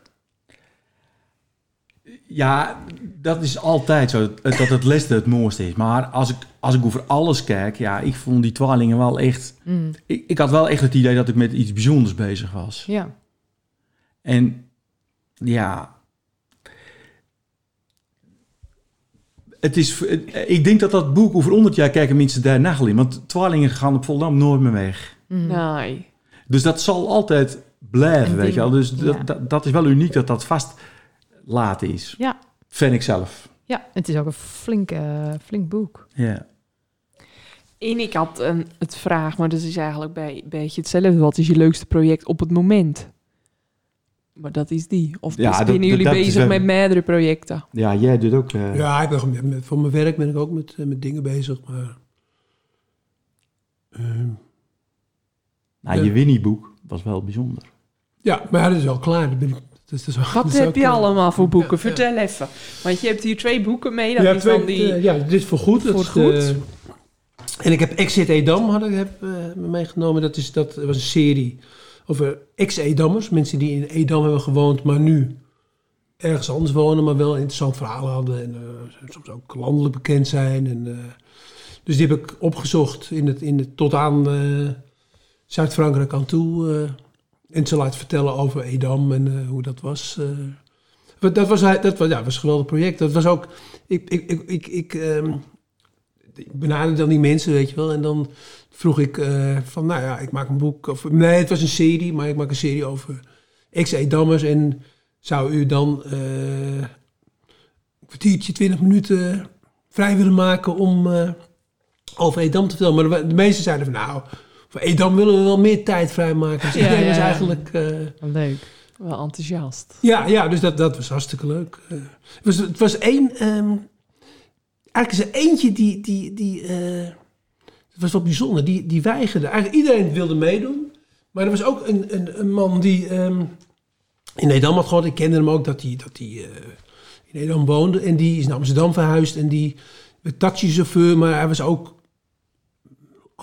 Ja, dat is altijd zo, dat het leste het mooiste is. Maar als ik, als ik over alles kijk, ja, ik vond die twaalingen wel echt... Mm, Ik, ik had wel echt het idee dat ik met iets bijzonders bezig was. ja. En ja... Het is, ik denk dat dat boek over 100 jaar kijken mensen daar nagel in. Want twaalingen gaan op Volendam nooit meer weg. Mm. Nee. Dus dat zal altijd blijven, Een weet ding, je wel. Dus dat, dat is wel uniek dat dat vast laten is. Ja. Vind ik zelf. Ja, het is ook een flink, eh, flink boek. Ja. En ik had een, het vraag, maar dat is eigenlijk bij een beetje hetzelfde. Wat is je leukste project op het moment? Maar dat is die. Of Ja, zijn jullie dat- bezig met meerdere projecten? ja, jij doet ook... eh, Ja, ik ben, met- voor mijn werk ben ik ook met, eh, met dingen bezig. Maar, ehm, Nou, je Winnie-boek was wel bijzonder. ja, maar dat is wel klaar. Dat ben ik, dat Wat heb je klaar. allemaal voor boeken? Vertel even. Want je hebt hier twee boeken mee. Dat ja, is twee- die... eh, ja, dit is voor goed. Dat Voor de- en ik heb Exit Edam had ik, heb, eh, meegenomen. Dat, is, dat was een serie over ex-Edammers. Mensen die in Edam hebben gewoond, maar nu ergens anders wonen. Maar wel een interessant verhaal hadden. En eh, soms ook landelijk bekend zijn. En, eh, dus die heb ik opgezocht in het, in het, tot aan eh, Zuid-Frankrijk aan toe. En ze laten vertellen over Edam en eh, hoe dat was. eh. Dat was, dat was, ja, was een geweldig project. Dat was ook... Ik, ik, ik, ik, ik, ehm, benaderde dan die mensen, weet je wel. En dan vroeg ik eh, van, nou ja, ik maak een boek. Of, nee, het was een serie, maar ik maak een serie over ex-Edammers. En zou u dan een kwartiertje, twintig minuten vrij willen maken om over Edam te vertellen? Maar de, de meesten zeiden van, nou, voor Edam willen we wel meer tijd vrijmaken. Dus iedereen was eigenlijk... eh, Leuk. Wel enthousiast. ja, ja dus dat, dat was hartstikke leuk. Eh, het, was, het was één... ehm, eigenlijk is er eentje die... die, die eh, het was wel bijzonder. Die, die weigerde. Eigenlijk iedereen wilde meedoen. Maar er was ook een, een, een man die... ehm, in Nederland had gehad. Ik kende hem ook dat hij dat eh, in Nederland woonde. En die is naar Amsterdam verhuisd. En die taxichauffeur. Maar hij was ook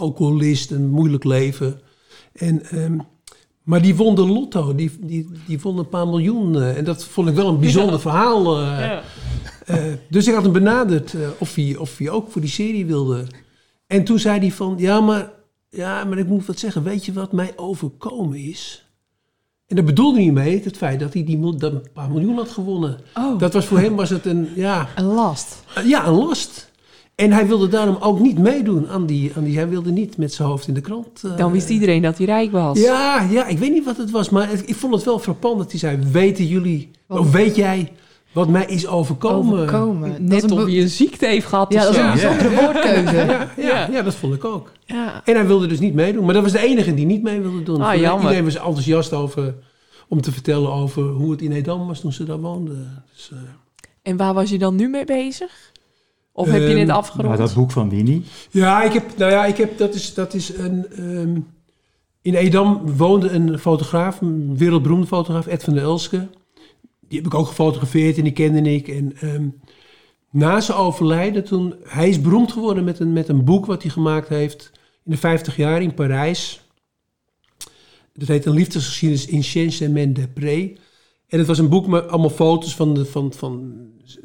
alcoholist. Een moeilijk leven. En... ehm, maar die won de lotto, die, die, die won een paar miljoen. eh, en dat vond ik wel een bijzonder Ja. verhaal. eh. Ja. Eh, dus ik had hem benaderd of, hij, of hij ook voor die serie wilde. En toen zei hij van, ja maar, ja, maar ik moet wat zeggen. Weet je wat mij overkomen is? En daar bedoelde hij mee het feit dat hij die dat een paar miljoen had gewonnen. Oh. Dat was voor hem was het een, ja, Een last. ja, een last. En hij wilde daarom ook niet meedoen aan die, aan die hij wilde niet met zijn hoofd in de krant. eh, Dan wist iedereen dat hij rijk was. ja, ja, ik weet niet wat het was, maar het- ik vond het wel frappant dat hij zei: Weten jullie, of weet jij wat mij is overkomen? Overkomen. Dat Net of be- hij een ziekte heeft gehad. Ja, dat is zo. een bijzondere woordkeuze. Ja, ja, dat vond ik ook. Ja. En hij wilde dus niet meedoen, maar dat was de enige die niet mee wilde doen. Ah. Iedereen was enthousiast over om te vertellen over hoe het in Edam was toen ze daar woonden. Dus, eh, En waar was je dan nu mee bezig? Of heb je Ehm, net Maar afgerond? dat boek van Winnie. Ja, ik heb, nou ja, ik heb, dat is, dat is een, ehm, in Edam woonde een fotograaf, een wereldberoemde fotograaf, Ed van der Elske. Die heb ik ook gefotografeerd en die kende ik. En ehm, na zijn overlijden, toen, hij is beroemd geworden met een, met een boek wat hij gemaakt heeft in de 50 jaar in Parijs. Dat heet Een liefdesgeschiedenis in Saint-Germain des Prés. En het was een boek met allemaal foto's van, de, van, van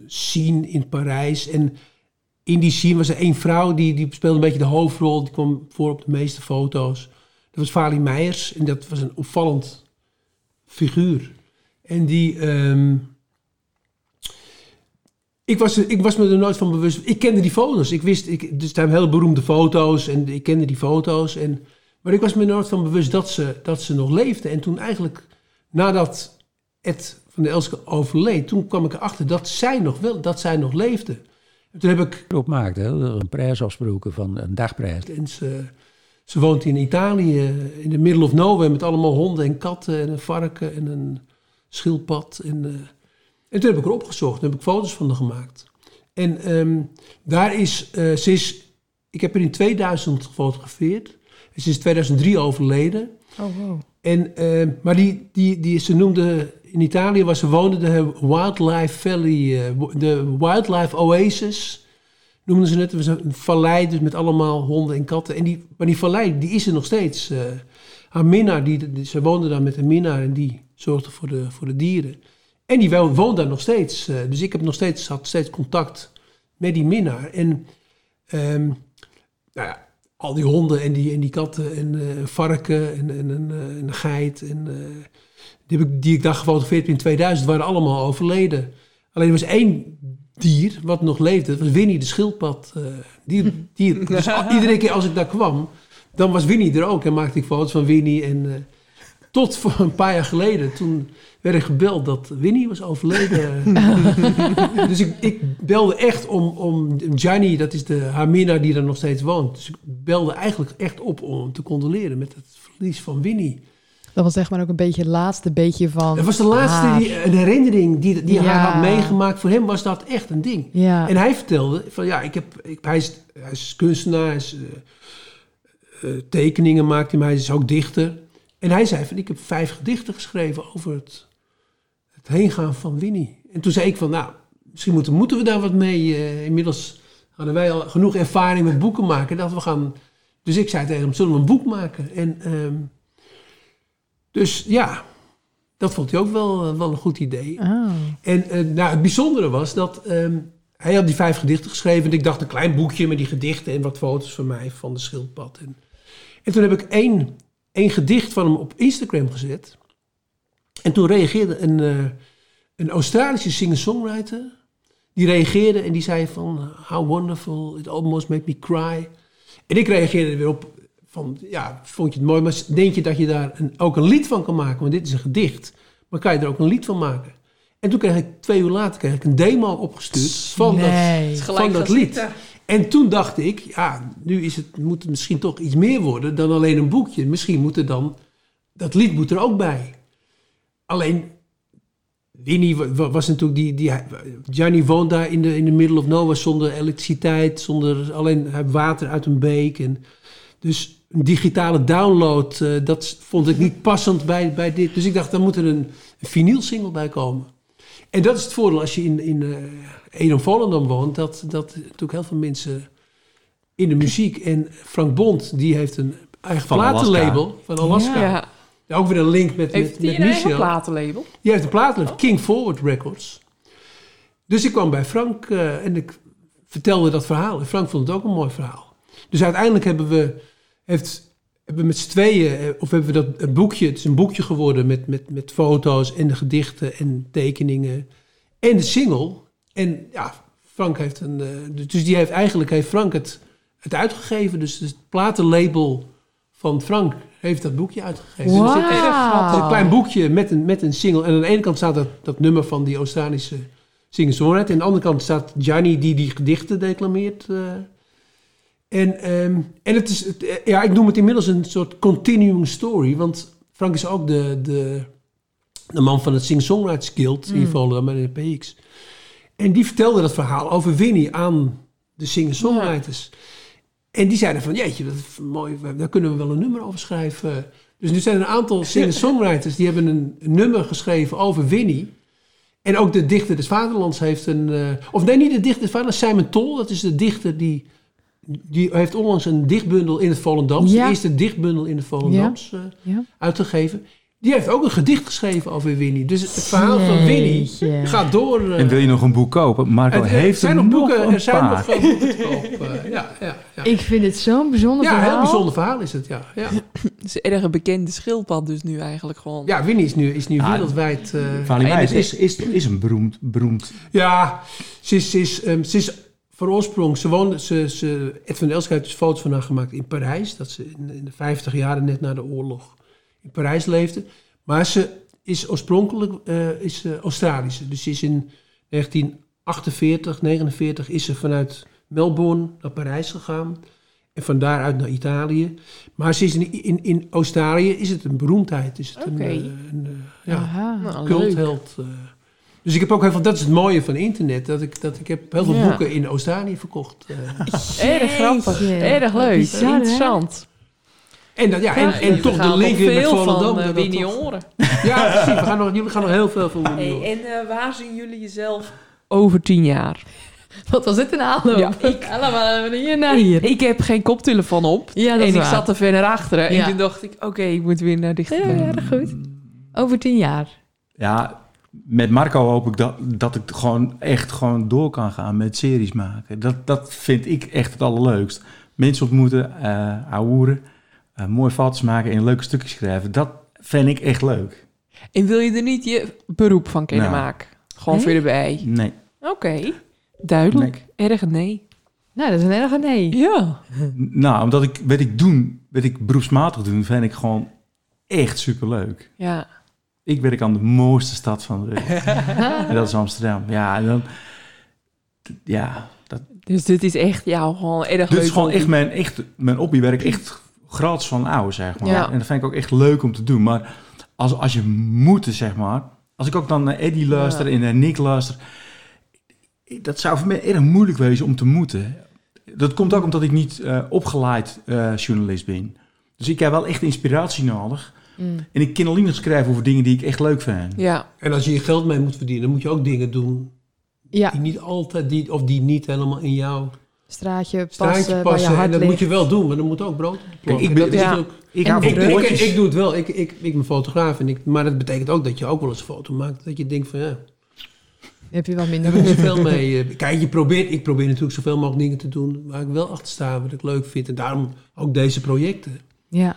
scene in Parijs. En in die scene was er één vrouw die, die speelde een beetje de hoofdrol. Die kwam voor op de meeste foto's. Dat was Vali Meijers. En dat was een opvallend figuur. En die... ehm, ik, was, er- ik was me er nooit van bewust. Ik kende die foto's. Ik wist, ik, dus zijn hele beroemde foto's. En ik kende die foto's. En, maar ik was me er nooit van bewust dat ze, dat ze nog leefde. En toen eigenlijk, nadat Ed van der Elske overleed... toen kwam ik erachter dat zij nog, wel, dat zij nog leefde. En toen heb ik op maakte. Hè? Er Een prijs afsproken van een dagprijs. En ze, ze woont in Italië, in de middle of nowhere, met allemaal honden en katten en een varken en een schildpad. En, eh, en toen heb ik haar opgezocht, toen heb ik foto's van haar gemaakt. En ehm, daar is, eh, ze is, ik heb haar in 2000 gefotografeerd. En ze is 2003 overleden. Oh, wow. En, eh, maar die, die, die, ze noemde in Italië, waar ze woonde, de Wildlife Valley, eh, de Wildlife Oasis, noemden ze het. Was een vallei dus met allemaal honden en katten. En die, maar die vallei, die is er nog steeds. eh haar minnaar, die, ze woonde daar met een minnaar en die zorgde voor de, voor de dieren. En die wo- woont daar nog steeds. eh, dus ik heb nog steeds, had steeds contact met die minnaar. En ehm, nou al die honden en die, en die katten en varken en, en, en, een geit. En, die, ik, die ik daar gefotografeerd heb in 2000 waren allemaal overleden. Alleen er was één dier wat nog leefde. Dat was Winnie de schildpad. die, die, dus iedere keer als ik daar kwam, dan was Winnie er ook. En maakte ik foto's van Winnie. En, eh, tot voor een paar jaar geleden, toen werd ik gebeld dat Winnie was overleden. dus ik, ik belde echt om, om Gianni, dat is de Hamina die daar nog steeds woont. Dus ik belde eigenlijk echt op om te condoleren met het verlies van Winnie. Dat was zeg maar ook een beetje het laatste beetje van... Dat was de laatste haar. die, een herinnering die, die had meegemaakt. Voor hem was dat echt een ding. Ja. En hij vertelde van ja, ik heb, ik, hij, is, hij is kunstenaar, hij is, eh, eh, tekeningen maakt hij, maar hij is ook dichter. En hij zei van ik heb vijf gedichten geschreven over het, het heengaan van Winnie. En toen zei ik van nou, misschien moeten, moeten we daar wat mee. eh, inmiddels hadden wij al genoeg ervaring met boeken maken. Dat we gaan, dus ik zei tegen hem, zullen we een boek maken? En ehm, dus ja, dat vond hij ook wel, eh, wel een goed idee. Oh. En eh, nou, het bijzondere was dat ehm, hij had die vijf gedichten geschreven. En ik dacht een klein boekje met die gedichten en wat foto's van mij van de schildpad. En, en toen heb ik één, één gedicht van hem op Instagram gezet. En toen reageerde een, eh, een Australische singer-songwriter. Die reageerde en die zei van... How wonderful, it almost made me cry. En ik reageerde er weer op van... Ja, vond je het mooi, maar denk je dat je daar een, ook een lied van kan maken? Want dit is een gedicht. Maar kan je er ook een lied van maken? En toen kreeg ik twee uur later kreeg ik een demo opgestuurd van dat, van dat lied. En toen dacht ik, ja, nu is het, moet het misschien toch iets meer worden dan alleen een boekje. Misschien moet er dan, dat lied moet er ook bij. Alleen, Winnie wa- wa- was natuurlijk die, die Gianni woont daar in de, in de middle of nowhere zonder elektriciteit, zonder alleen hij heeft water uit een beek. En, dus een digitale download, eh, dat vond ik niet passend bij, bij dit. Dus ik dacht, daar moet er een, een vinylsingle bij komen. En dat is het voordeel als je in, in uh, Edom Volendam woont, dat, dat natuurlijk heel veel mensen in de muziek. En Frank Bond, die heeft een eigen Van platenlabel van Alaska. Ja. Ja, Ook weer een link met, Heeft met, hij met een eigen Michel. platenlabel? Die heeft een platenlabel, King Forward Records. Dus ik kwam bij Frank eh, en ik vertelde dat verhaal. En Frank vond het ook een mooi verhaal. Dus uiteindelijk hebben we, heeft, hebben we met z'n tweeën, eh, of hebben we dat een boekje, het is een boekje geworden met, met, met foto's en de gedichten en tekeningen en de single. En ja, Frank heeft een, eh, dus die heeft eigenlijk, heeft Frank het, het uitgegeven. Dus het platenlabel van Frank heeft dat boekje uitgegeven. Dus het een klein boekje met een, met een single. En aan de ene kant staat dat, dat nummer van die Australische singer-songwriter. En aan de andere kant staat Gianni die die gedichten declameert. eh. En, ehm, en het is, eh, ja, ik noem het inmiddels een soort continuing story. Want Frank is ook de, de, de man van het Singer-Songwriters Guild in Volendam en in de PX. En die vertelde dat verhaal over Winnie aan de singer-songwriters. En die zeiden van, jeetje, dat is mooi, daar kunnen we wel een nummer over schrijven. Dus nu zijn er een aantal singer-songwriters die hebben een, een nummer geschreven over Winnie. En ook de dichter des Vaderlands heeft een... eh, of nee, niet de dichter des Vaderlands, Simon Tol. Dat is de dichter die... Die heeft onlangs een dichtbundel in het Volendams. Ja. De eerste dichtbundel in het Volendams eh, Ja. uitgegeven. Die heeft ook een gedicht geschreven over Winnie. Dus het verhaal van Winnie gaat door. eh, En wil je nog een boek kopen? Marco het- er heeft zijn er nog boeken, een er zijn paar. nog eh, boeken te koop. eh, ja, ja, ja. Ik vind het zo'n bijzonder ja, een verhaal. heel bijzonder verhaal is het, ja. Ja, Het is erg een bekende schildpad dus nu eigenlijk gewoon. ja Winnie is nu, is nu Ja, wereldwijd... eh, En Meis het is, is, is een beroemd, beroemd Ja, ze is, ze is, ehm, ze is van oorsprong, ze woonde, ze, ze, Ed van Elske heeft dus foto's van haar gemaakt in Parijs. Dat ze in, in de 50 jaren net na de oorlog in Parijs leefde. Maar ze is oorspronkelijk eh, is, ze Australische. Dus ze is in 1948, 49 is ze vanuit Melbourne naar Parijs gegaan. En van daaruit naar Italië. Maar ze is in, in, in Australië is het een beroemdheid. Is het Oké. een, eh, een, eh, ja. Nou, cultheld. eh. Dus ik heb ook heel veel, dat is het mooie van internet, dat ik, dat ik heb heel veel Ja. boeken in Australië verkocht. eh. Erg grappig. Erg leuk. Bizar, hè? Interessant. en, dat, ja, en, Ja, en toch de link met Volendam. van uh. Ja, precies. We gaan nog, jullie gaan nog heel veel van Hey, en eh, waar zien jullie jezelf over tien jaar? Wat was dit een aanloop? Ja, ik- Allemaal hier naar hier. Ik heb geen koptelefoon op. Ja, dat en is ik waar. zat er ver naar achteren. Ja. En toen dacht ik, oké, ik moet weer naar Ja, dichterbij. erg goed. Over tien jaar. Ja, met Marco hoop ik dat, dat ik gewoon echt gewoon door kan gaan met series maken. Dat, dat vind ik echt het allerleukst. Mensen ontmoeten, eh ouwehoeren, eh, mooie foto's maken en leuke stukjes schrijven. Dat vind ik echt leuk. En wil je er niet je beroep van kunnen Nou. maken? Gewoon Nee? voor erbij. Nee. Oké, duidelijk. Erg nee. Nou, dat is een erge nee. Ja. Nou, omdat ik, wat ik doen, wat ik beroepsmatig doen, vind ik gewoon echt superleuk. Ja. Ik werk aan de mooiste stad van de wereld. en dat is Amsterdam. Ja, en dan... Ja, dat, Dus dit is echt jou gewoon erg dit is gewoon echt mijn, echt, mijn hobbywerk. Echt gratis van oude, zeg maar. Ja. En dat vind ik ook echt leuk om te doen. Maar als, als je moet, zeg maar... Als ik ook dan naar Eddie luister en naar Nick luister... Dat zou voor mij erg moeilijk wezen om te moeten. Dat komt ook omdat ik niet eh, opgeleid eh, journalist ben. Dus ik heb wel echt inspiratie nodig. Mm. En ik kan alleen nog schrijven over dingen die ik echt leuk vind. Ja. En als je je geld mee moet verdienen, dan moet je ook dingen doen Ja, die niet altijd, die, of die niet helemaal in jouw straatje straatje passen, waar je passen. En hart dat ligt. moet je wel doen, maar dan moet ook brood Kijk, ik ben- Dat is ja. natuurlijk- Ik Ik, van ik, ik, plotjes. ik doe het wel. Ik, ik, ik ben fotograaf. En ik, maar dat betekent ook dat je ook wel eens een foto maakt. Dat je denkt van ja, Heb je wat daar minder heb ik niet zoveel mee. eh. Kijk, je probeert, ik probeer natuurlijk zoveel mogelijk dingen te doen waar ik wel achter sta, wat ik leuk vind. En daarom ook deze projecten. Ja,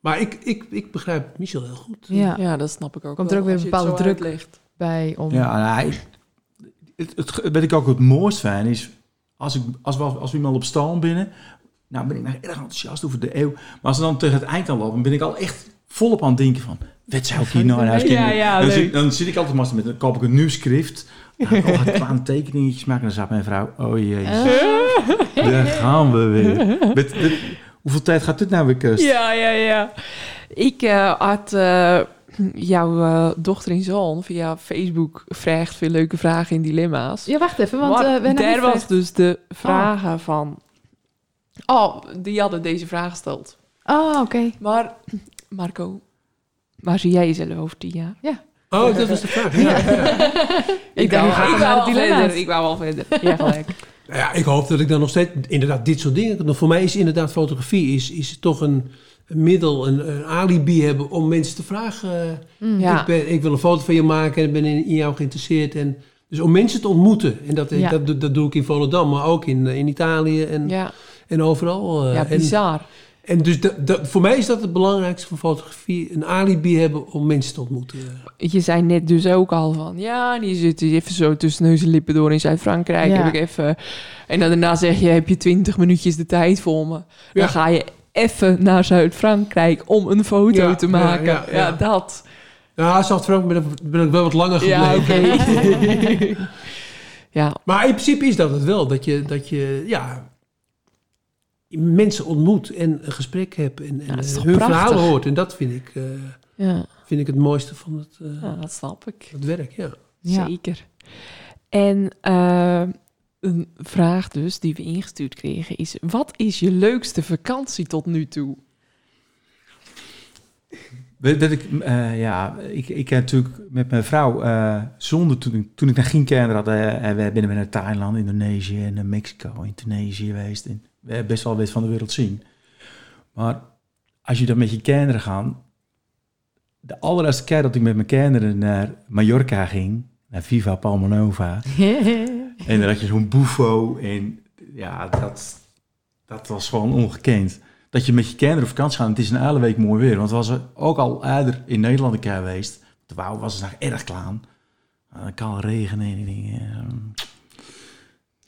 Maar ik, ik, ik begrijp Michel heel goed. ja. ja, dat snap ik ook Komt wel, er ook weer een bepaalde druk uitlegt. bij om... Ja, nou, ik- het, het, wat ik ook het mooist vind is, als, ik, als, we, als we iemand op stal binnen, nou ben ik nog erg enthousiast over de eeuw. Maar als ze dan tegen het eind aan lopen, ben ik al echt volop aan het denken van, wat zou ik hier nou in huis Ja, kunnen? ja, dan, leuk. zit, dan zit ik altijd maar met, dan koop ik een nieuw schrift. Nou, ik ga kleine tekeningetjes maken. En dan zegt mijn vrouw, oh jee, daar gaan we weer. Met, met- hoeveel tijd gaat dit nou weer kust? Ja, ja, ja. Ik eh, had eh, jouw eh, dochter en zoon via Facebook vraagt veel leuke vragen en dilemma's. Ja, wacht even, want eh we hebben daar was dus de vragen van... Oh, die hadden deze vraag gesteld. Oh, oké. Maar Marco, waar zie jij jezelf over tien jaar? Oh, dat was de vraag. Ja, ja. Ik ik wou al dilemma's. verder. Ik wou al verder. Ja, gelijk. Nou ja, ik hoop dat ik dan nog steeds inderdaad dit soort dingen. Voor mij is inderdaad fotografie is, is toch een, een middel, een, een alibi hebben om mensen te vragen. Mm. Ja. Ik, ben, ik wil een foto van je maken en ik ben in, in jou geïnteresseerd. En, dus om mensen te ontmoeten. En dat, Ja. dat, dat, doe ik in Volendam, maar ook in, in Italië en, Ja, en overal. eh. ja en, bizar. En dus dat, dat, voor mij is dat het belangrijkste van fotografie. Een alibi hebben om mensen te ontmoeten. Je zei net dus ook al van... Ja, die zit even zo tussen neus en lippen door in Zuid-Frankrijk. Ja. Heb ik even... En dan daarna zeg je, heb je twintig minuutjes de tijd voor me. Ja. Dan ga je even naar Zuid-Frankrijk om een foto Ja, te ja, maken. Ja, ja, ja. dat. Ja, Zuid-Frankrijk ben, ik- ben ik wel wat langer Ja, gebleven. oké. ja, Maar in principe is dat het wel. Dat je, dat je ja, mensen ontmoet en een gesprek hebt. En, dat eh, hun prachtig? verhalen hoort. En dat vind ik, eh, ja. vind ik het mooiste van het, eh, ja, dat snap ik. het werk. Ja. Ja. Zeker. En eh, een vraag dus die we ingestuurd kregen is... Wat is je leukste vakantie tot nu toe? Weet ik, eh, ja, ik, ik heb natuurlijk met mijn vrouw, eh, zonder toen, ik- toen ik naar geen kinderen had, eh, en we binnen naar Thailand, Indonesië en naar Mexico en Tunesië geweest. En best wel wat van de wereld zien. Maar als je dan met je kinderen gaat, de allereerste keer dat ik met mijn kinderen naar Mallorca ging, naar Viva Palmanova, en dan had je zo'n buffo en ja, dat, dat was gewoon ongekend. Dat je met je kinderen op vakantie gaat het is een hele week mooi weer. Want we was ook al eerder in Nederland een keer geweest. De wou was het nog erg klaar. Dan kan het regenen en dingen.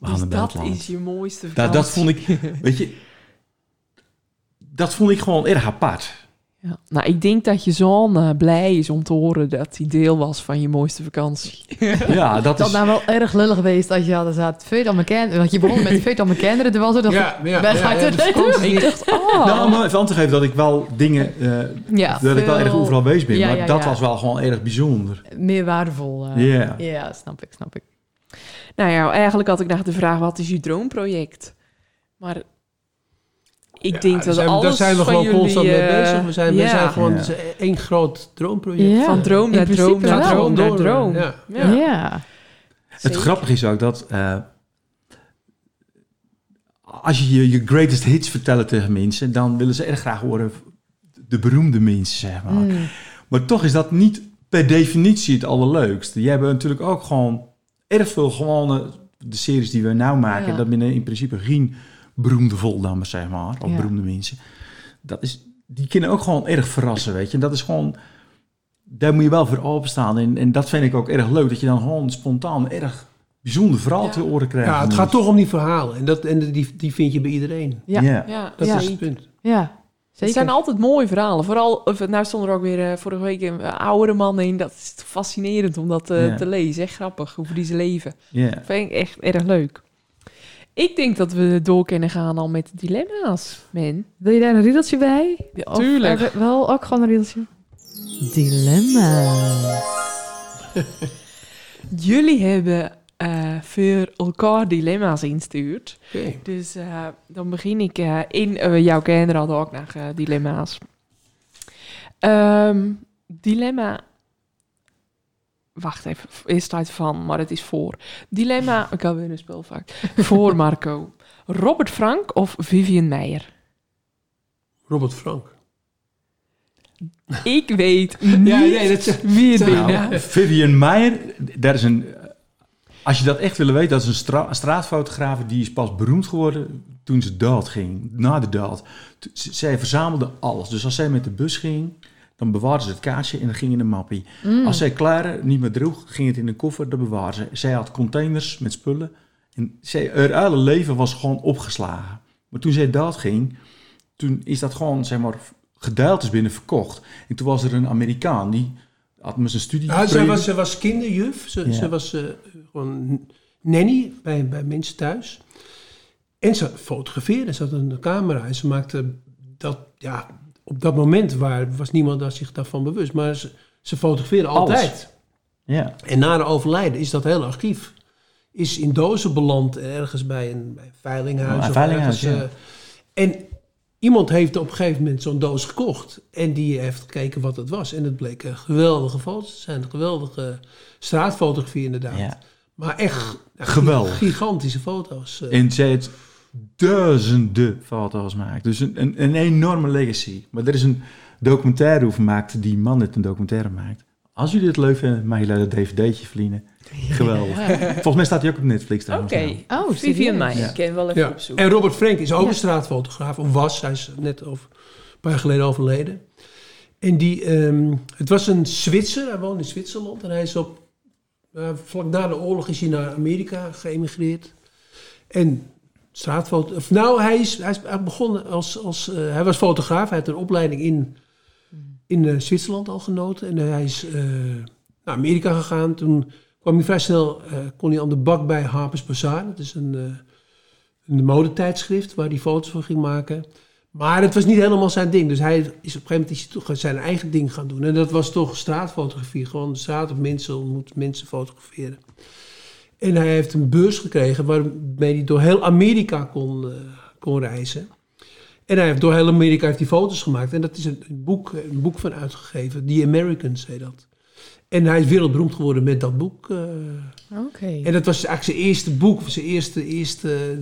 We gaan Dus naar dat is je mooiste vakantie. Dat, dat vond ik, weet je, dat vond ik gewoon erg apart. Ja. Nou, ik denk dat je zoon eh, blij is om te horen dat hij deel was van je mooiste vakantie. Ja, dat Dat is... nou wel erg lullig geweest als je hadden zat aan mijn kinderen. Want je begon met veel aan mijn kinderen. Er was er dat Ja, ja, wij vakantie- ik dacht, oh. Nou, om even aan te geven dat ik wel dingen, eh, ja, dat ik wel erg overal bezig ben. Ja, maar ja, dat ja. was wel gewoon erg bijzonder. meer waardevol. Ja. Ja, snap ik, snap ik. Nou ja, eigenlijk had ik nog de vraag, wat is je droomproject? Maar ik Ja, denk dat zijn, alles Daar zijn we gewoon constant jullie, mee eh, bezig. We zijn, we zijn gewoon Ja. één groot droomproject. Ja. Van droom naar droom naar droom naar droom. ja. Ja. Ja. Het grappige is ook dat eh, als je, je je greatest hits vertelt tegen mensen, dan willen ze erg graag horen de beroemde mensen, zeg maar. Mm. Maar toch is dat niet per definitie het allerleukste. Jij hebt natuurlijk ook gewoon erg veel gewone... De series die we nou maken, Ja. dat binnen in principe geen beroemde voldammers, zeg maar. Of Ja. beroemde mensen. Dat is, die kunnen ook gewoon erg verrassen, weet je. En dat is gewoon... Daar moet je wel voor openstaan. En, en dat vind ik ook erg leuk. Dat je dan gewoon spontaan erg bijzonder verhaal Ja. te oren krijgt. Ja, het gaat toch om die verhalen. En, dat, en die, die vind je bij iedereen. Ja. Ja. Ja, Dat Ja. is het punt. Ja, Het zeker. zijn altijd mooie verhalen. Vooral, of, nou stond er ook weer eh, vorige week een eh, oudere man in. Dat is fascinerend om dat eh, Ja. te lezen. Echt grappig, hoe die ze leven. Ja. Vind ik echt erg leuk. Ik denk dat we door kunnen gaan al met de dilemma's, man. Wil je daar een riedeltje bij? Ja, tuurlijk. wel ook gewoon een riedeltje? Dilemma. Jullie hebben eh, voor elkaar dilemma's instuurd. Oké. Dus eh, dan begin ik eh, in jouw kinderen hadden ook nog eh, dilemma's. Ehm, dilemma. Wacht even, is tijd van, maar het is voor. Dilemma, ik had weer een spelvak. voor Marco. Robert Frank of Vivian Meijer? Robert Frank. Ik weet niet Ja, nee, dat is- wie het binnen. Nou, Vivian Meijer, daar is een. Als je dat echt wil weten, dat is een stra straatfotograaf die is pas beroemd geworden toen ze dood ging. Na de dood. Zij verzamelde alles. Dus als zij met de bus ging, dan bewaarde ze het kaartje en dan ging in een mappie. Mm. Als zij klaren niet meer droeg, ging het in een koffer, dat bewaarde ze. Zij had containers met spullen. En zij, haar hele leven was gewoon opgeslagen. Maar toen zij dood ging, toen is dat gewoon, zeg maar, gedeeltes binnen verkocht. En toen was er een Amerikaan die had met zijn studie. Zij, was, zij was kinderjuf. Ze, Ja. ze was eh, gewoon nanny bij, bij mensen thuis. En ze fotografeerde. Ze had een camera. En ze maakte dat... Ja, op dat moment waar, was niemand daar zich daarvan bewust. Maar ze, ze fotografeerde Alles. altijd. Ja. En na de overlijden is dat hele archief is in dozen beland ergens bij een, bij een veilinghuis. Oh, een of ergens, eh, en iemand heeft op een gegeven moment zo'n doos gekocht. En die heeft gekeken wat het was. En het bleek een geweldige foto's te zijn. Een geweldige straatfotografie inderdaad. ja. Maar echt Geweldig. gigantische foto's. eh. En zij heeft duizenden foto's gemaakt. Dus een, een, een enorme legacy. Maar er is een documentaire over gemaakt, die man het een documentaire maakt. Als jullie het leuk vinden, mag je daar een dvd'tje verdienen. Geweldig. Volgens mij staat hij ook op Netflix Oké, nou. Oh, Vivian? Meijer. Ja. Ik ken wel even Ja. opzoeken. En Robert Frank is ook Ja. een straatfotograaf, of was, hij is net over, een paar jaar geleden overleden. En die, ehm, het was een Zwitser, hij woonde in Zwitserland en hij is op, vlak na de oorlog is hij naar Amerika geëmigreerd. En straatfoto, nou hij is, hij is hij begonnen als, als eh, hij was fotograaf, hij had een opleiding in, in eh, Zwitserland al genoten. En hij is eh, naar Amerika gegaan, toen kwam hij vrij snel, eh, kon hij aan de bak bij Harper's Bazaar, dat is een... eh, een modetijdschrift waar hij foto's van ging maken. Maar het was niet helemaal zijn ding. Dus hij is op een gegeven moment zijn eigen ding gaan doen. En dat was toch straatfotografie. Gewoon de straat op mensen ontmoet, mensen fotograferen. En hij heeft een beurs gekregen waarmee hij door heel Amerika kon, eh, kon reizen. En hij heeft door heel Amerika heeft hij foto's gemaakt. En dat is een, een boek, een boek van uitgegeven. The Americans heet dat. En hij is wereldberoemd geworden met dat boek. eh, Oké. en dat was eigenlijk zijn eerste boek, of zijn eerste... eerste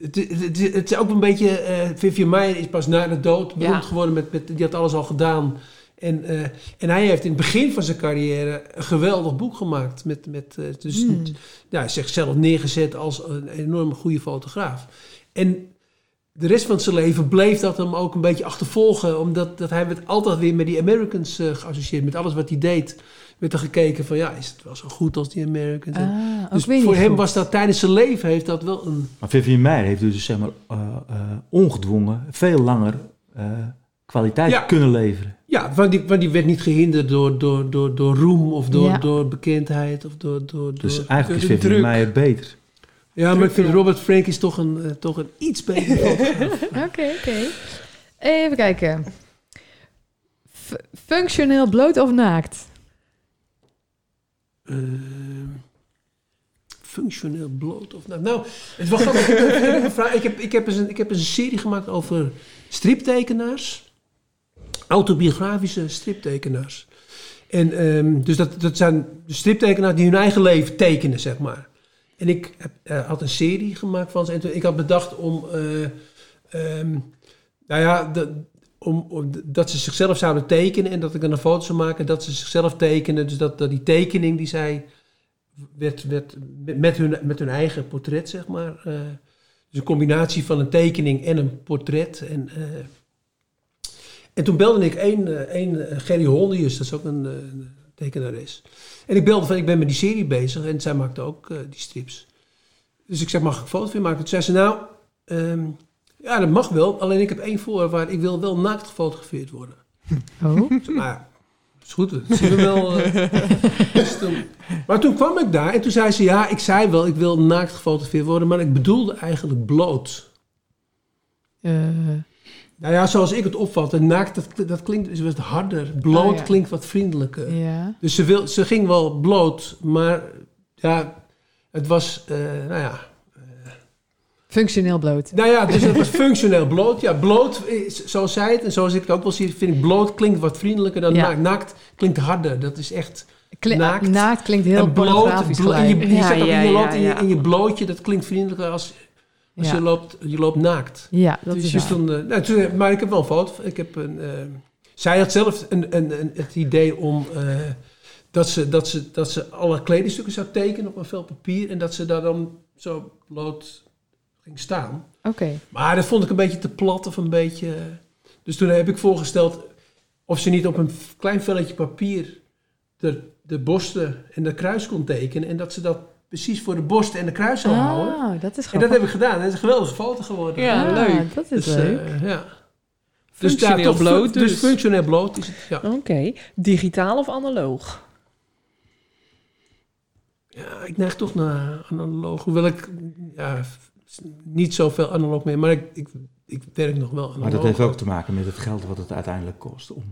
het, het, het, het is ook een beetje... eh Vivian Meijer is pas na de dood beroemd Ja. geworden. Met, met, die had alles al gedaan. En, eh, en hij heeft in het begin van zijn carrière een geweldig boek gemaakt. Met, met, eh, dus, Hmm. ja, zichzelf neergezet als een enorme goede fotograaf. En de rest van zijn leven bleef dat hem ook een beetje achtervolgen. Omdat dat hij werd altijd weer met die Americans geassocieerd. Met alles wat hij deed werd er gekeken van... ja, is het wel zo goed als die Americans? Ah, dus voor hem goed. was dat tijdens zijn leven heeft dat wel een... Maar Vivian Meijer heeft dus zeg maar eh, eh, ongedwongen veel langer eh, kwaliteit Ja. kunnen leveren. Ja, want die, want die werd niet gehinderd door, door, door, door roem of door, Ja. door bekendheid. Of door, door, Dus door- eigenlijk is door Vivian. Meijer beter. ja, maar ik vind Robert Frank is toch een, toch een iets beter. Oké, oké. Even kijken. F- functioneel bloot of naakt? Eh, functioneel bloot of nou. Nou, het was. Ik heb. Ik heb, een, ik heb een serie gemaakt over striptekenaars. Autobiografische striptekenaars. En ehm, dus dat, dat zijn striptekenaars die hun eigen leven tekenen, zeg maar. En ik heb, eh, had een serie gemaakt van ze. En toen, ik had bedacht om, ehm, nou ja, de, om, dat ze zichzelf zouden tekenen en dat ik dan een foto zou maken dat ze zichzelf tekenen. Dus dat, dat die tekening die zij werd, werd met- hun, met hun eigen portret, zeg maar. eh, dus een combinatie van een tekening en een portret. En, eh, en toen belde ik één, eh, één Gerry Holdius, dat is ook een, een tekenares. En ik belde van, ik ben met die serie bezig en zij maakte ook die strips. Dus ik zeg, mag ik een foto van maken? Toen zei ze, nou, ehm, ja, dat mag wel. Alleen ik heb één voorwaarde. Ik wil wel naakt gefotografeerd worden. Oh. Nou ja, is goed. Dat zien we wel. eh. Dus maar toen kwam ik daar en toen zei ze, ja, ik zei wel, ik wil naakt gefotografeerd worden. Maar ik bedoelde eigenlijk bloot. Eh, Nou ja, zoals ik het opvatte, naakt, dat, dat klinkt is wat harder. Bloot Oh, ja. klinkt wat vriendelijker. ja. Dus ze, wil, ze ging wel bloot, maar ja, het was, eh, nou ja, Functioneel bloot. Nou ja, dus het was functioneel bloot. Ja, bloot, zoals zij het en zoals ik het ook wel zie, vind ik bloot klinkt wat vriendelijker dan Ja. naakt. Naakt klinkt harder. Dat is echt Kli- naakt. naakt. klinkt heel en bloot. pornografisch blo- en je, gelijk. je Ja, zegt ook, ja, je ja, loopt in, je, ja. in je blootje, dat klinkt vriendelijker als, Ja. je, loopt, je loopt naakt. Ja, dat dus is je waar. stond, eh, nou, toen, maar ik heb wel een foto. Ik heb een, eh, zij had zelf een, een, een, het idee om eh, dat, ze, dat, ze, dat ze alle kledingstukken zou tekenen op een vel papier en dat ze daar dan zo bloot ging staan. Oké. Maar dat vond ik een beetje te plat of een beetje... Dus toen heb ik voorgesteld of ze niet op een klein velletje papier de, de borsten en de kruis kon tekenen. En dat ze dat precies voor de borsten en de kruis zou houden. Ah, dat is En dat heb ik gedaan. En het is een geweldige foto geworden. Ja, Ah, leuk. Dat is Dus, leuk. eh, ja. Functioneel toch bloot Dus dus. functioneel bloot is het, ja. Oké. Digitaal of analoog? ja. Ik neig toch naar analoog. Hoewel ik ja, niet zoveel analoog meer... Maar ik, ik, ik werk nog wel analoog. Maar dat heeft ook te maken met het geld wat het uiteindelijk kost. Om,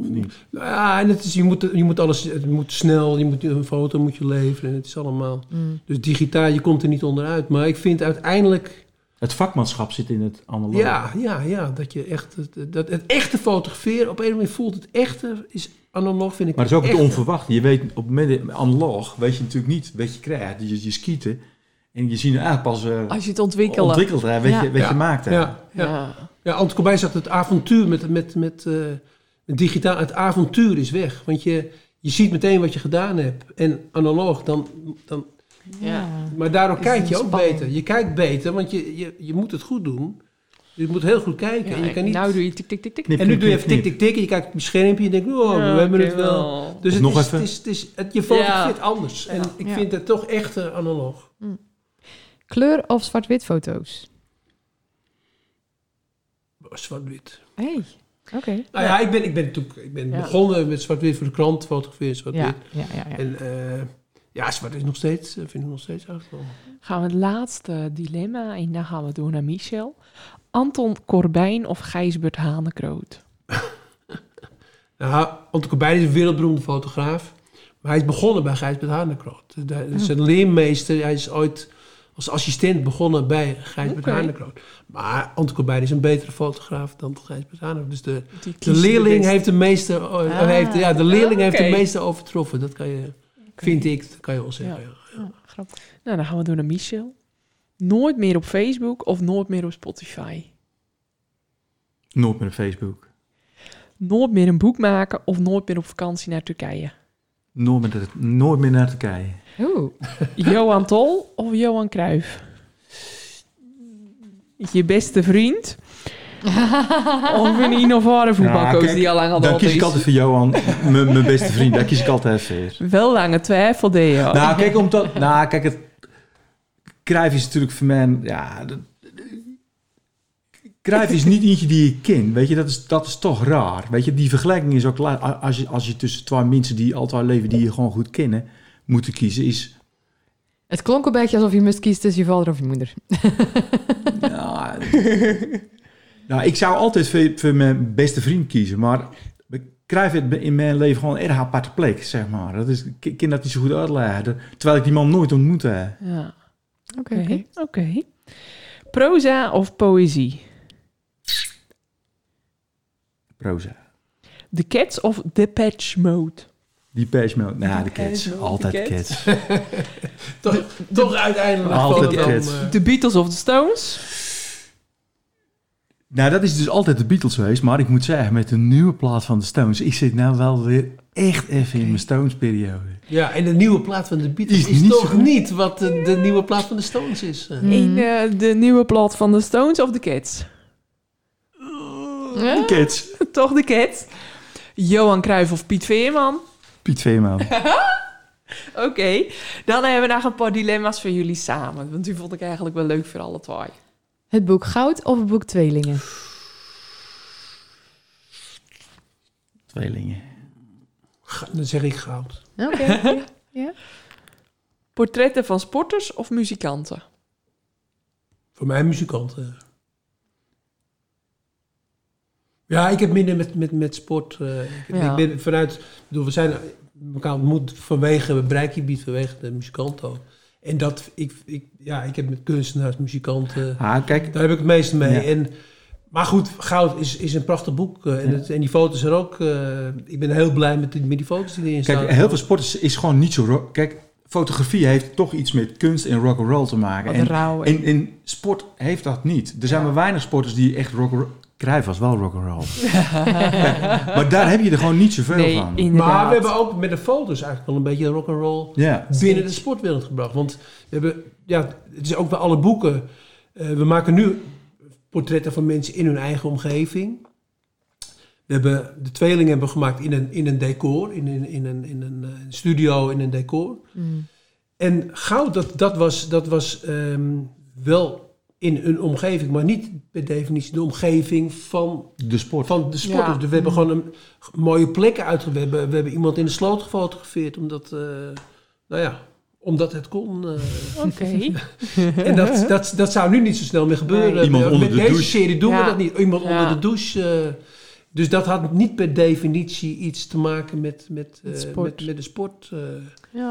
of niet? Nou ja, en het is, je, moet, je moet alles, het moet snel, je moet een foto moet je leveren en het is allemaal. Mm. Dus digitaal, je komt er niet onderuit. Maar ik vind uiteindelijk, Het vakmanschap zit in het analoog. ja, ja, ja, dat je echt, het, dat, het echte fotograferen, op een moment voelt het echte, is analoog vind ik Maar het is ook het echte. onverwachte. Je weet op het moment analoog weet je natuurlijk niet wat je krijgt. Je, je skieten. En je ziet het eigenlijk pas eh, Als je het ontwikkelt. ontwikkeld hè, wat, Ja. je, wat Ja. je maakt. hè. Ja, ja. Ja. ja Ant Corbijn zegt het avontuur met, met, met, eh, met digitaal, het avontuur is weg. Want je, je ziet meteen wat je gedaan hebt. En analoog, dan, dan Ja. Maar daardoor Is kijk je ook beter. Je kijkt beter, want je, je, je moet het goed doen. Je moet heel goed kijken. Ja, en, je kan niet... Nou doe je tik, tik, tik, tik. Knip, en nu knip, doe je knip, even tik, tik, tik. En je kijkt op je schermpje en je denkt, oh, Ja, we hebben het wel. Dus het nog is, even. het is, het is, het, je fotografeert anders. En ik Ja. vind het toch echt analoog. Kleur of zwart-wit foto's? Zwart-wit. Hey, oké. Nou ja, ik ben, ik ben, natuurlijk- ik ben Ja. begonnen met zwart-wit voor de krant. Fotograferen zwart-wit. Ja, ja, ja. ja. En eh, ja, zwart is nog steeds, eh, vind ik nog steeds eigenlijk Gaan we het laatste dilemma en dan gaan we door naar Michel. Anton Corbijn of Gijsbert Hanekroot? Nou, Anton Corbijn is een wereldberoemde fotograaf. Maar hij is begonnen bij Gijsbert Hanekroot. Hij is een leermeester. Hij is ooit als assistent begonnen bij Gijsbert. Hanekroot. Maar Anton Corbijn is een betere fotograaf dan Gijsbert Hanekroot. Dus de, leerling heeft de meeste... Ah. heeft, ja, de leerling heeft de meeste overtroffen. Dat kan je, vind ik, dat kan je wel zeggen. Ja. ja. Grappig. Nou, dan gaan we door naar Michel. Nooit meer op Facebook of nooit meer op Spotify? Nooit meer op Facebook. Nooit meer een boek maken of nooit meer op vakantie naar Turkije? Nooit meer, nooit meer naar Turkije. Oeh. Johan Tol of Johan Cruijff? Je beste vriend of een innovare voetbalcoach kijk, die al lang al Dan kies ik altijd voor Johan, mijn beste vriend. Daar kies ik altijd voor. Wel lange twijfel, Deo. Nou, kijk, omdat, nou, kijk, het Cruijff is natuurlijk voor mij, ja, dat- Cruijff is niet eentje die ik ken, weet je, dat is, dat is toch raar. Weet je, die vergelijking is ook, als je, als je tussen twee mensen die altijd leven, die je gewoon goed kennen, moeten kiezen, is, Het klonk een beetje alsof je moest kiezen tussen je vader of je moeder. ja, nou, ik zou altijd voor, voor mijn beste vriend kiezen, maar Cruijff heeft in mijn leven gewoon een erg aparte plek, zeg maar. Dat is, ik kan dat niet zo goed uitleggen, terwijl ik die man nooit ontmoet heb. Ja, Oké, oké. oké. oké. Proza of poëzie? Proza. The Cats of Depeche Mode? Die patch mode. Nou, de. Mode, Altijd de cats. Toch, toch uiteindelijk Altijd gewoon dan, cats. eh, The Beatles of the Stones? Nou, dat is dus altijd de Beatles geweest. Maar ik moet zeggen, met de nieuwe plaat van de Stones... ik zit nou wel weer echt even in mijn Stones-periode. Ja, en de nieuwe plaat van de Beatles Is is, niet toch niet wat de, de nieuwe plaat van de Stones is. eh. In eh, de nieuwe plaat van de Stones of de Kids? Ja? Kids. Toch de Kids? Johan Cruijff of Piet Veerman? Piet Veerman. Oké, dan hebben we nog een paar dilemma's voor jullie samen. Want die vond ik eigenlijk wel leuk voor alle twee. Het boek Goud of het boek Tweelingen? Tweelingen. Dan zeg ik goud. Oké. Portretten van sporters of muzikanten? Voor mij muzikant. eh. Ja, ik heb minder met, met, met sport. eh, ik, Ja. ik ben vanuit... Ik bedoel, we zijn elkaar ontmoet vanwege het bereikgebied, vanwege de muzikanten. ook. En dat, ik, ik, ja, ik heb met kunstenaars, muzikanten... Ah, kijk. Daar heb ik het meeste mee. Ja. En, maar goed, Goud is, is een prachtig boek. eh, en, Ja. het, en die foto's er ook. eh, ik ben heel blij met, die- met die foto's die erin staan. Kijk, heel veel sport is, is gewoon niet zo... Kijk, fotografie heeft toch iets met kunst en rock'n'roll te maken. Wat En, rauw. en, en sport heeft dat niet. Er zijn maar weinig sporters die echt rock'n'roll... Cruijff was wel rock'n'roll. maar daar heb je er gewoon niet zoveel nee, van. inderdaad. maar we hebben ook met de foto's eigenlijk wel een beetje rock'n'roll Ja. binnen de sportwereld gebracht. Want we hebben, ja, het is ook bij alle boeken. eh, we maken nu portretten van mensen in hun eigen omgeving. We hebben de tweelingen hebben we gemaakt in een, in een decor, in een, in een, in een eh, studio, in een decor. Mm. En goud, dat, dat was, dat was ehm, wel in een omgeving, maar niet per definitie de omgeving van, De sport. van de sporters. Ja. Dus we hebben gewoon een mooie plekken uitge... We hebben, we hebben iemand in de sloot gefotografeerd, omdat, eh, nou ja, omdat het kon. eh. Oké. en dat, dat, dat zou nu niet zo snel meer gebeuren. Nee. Iemand Met onder de deze douche. serie doen Ja. we dat niet. Iemand Ja. onder de douche. eh, dus dat had niet per definitie iets te maken met, met, eh, Met sport. met, met de sport. eh.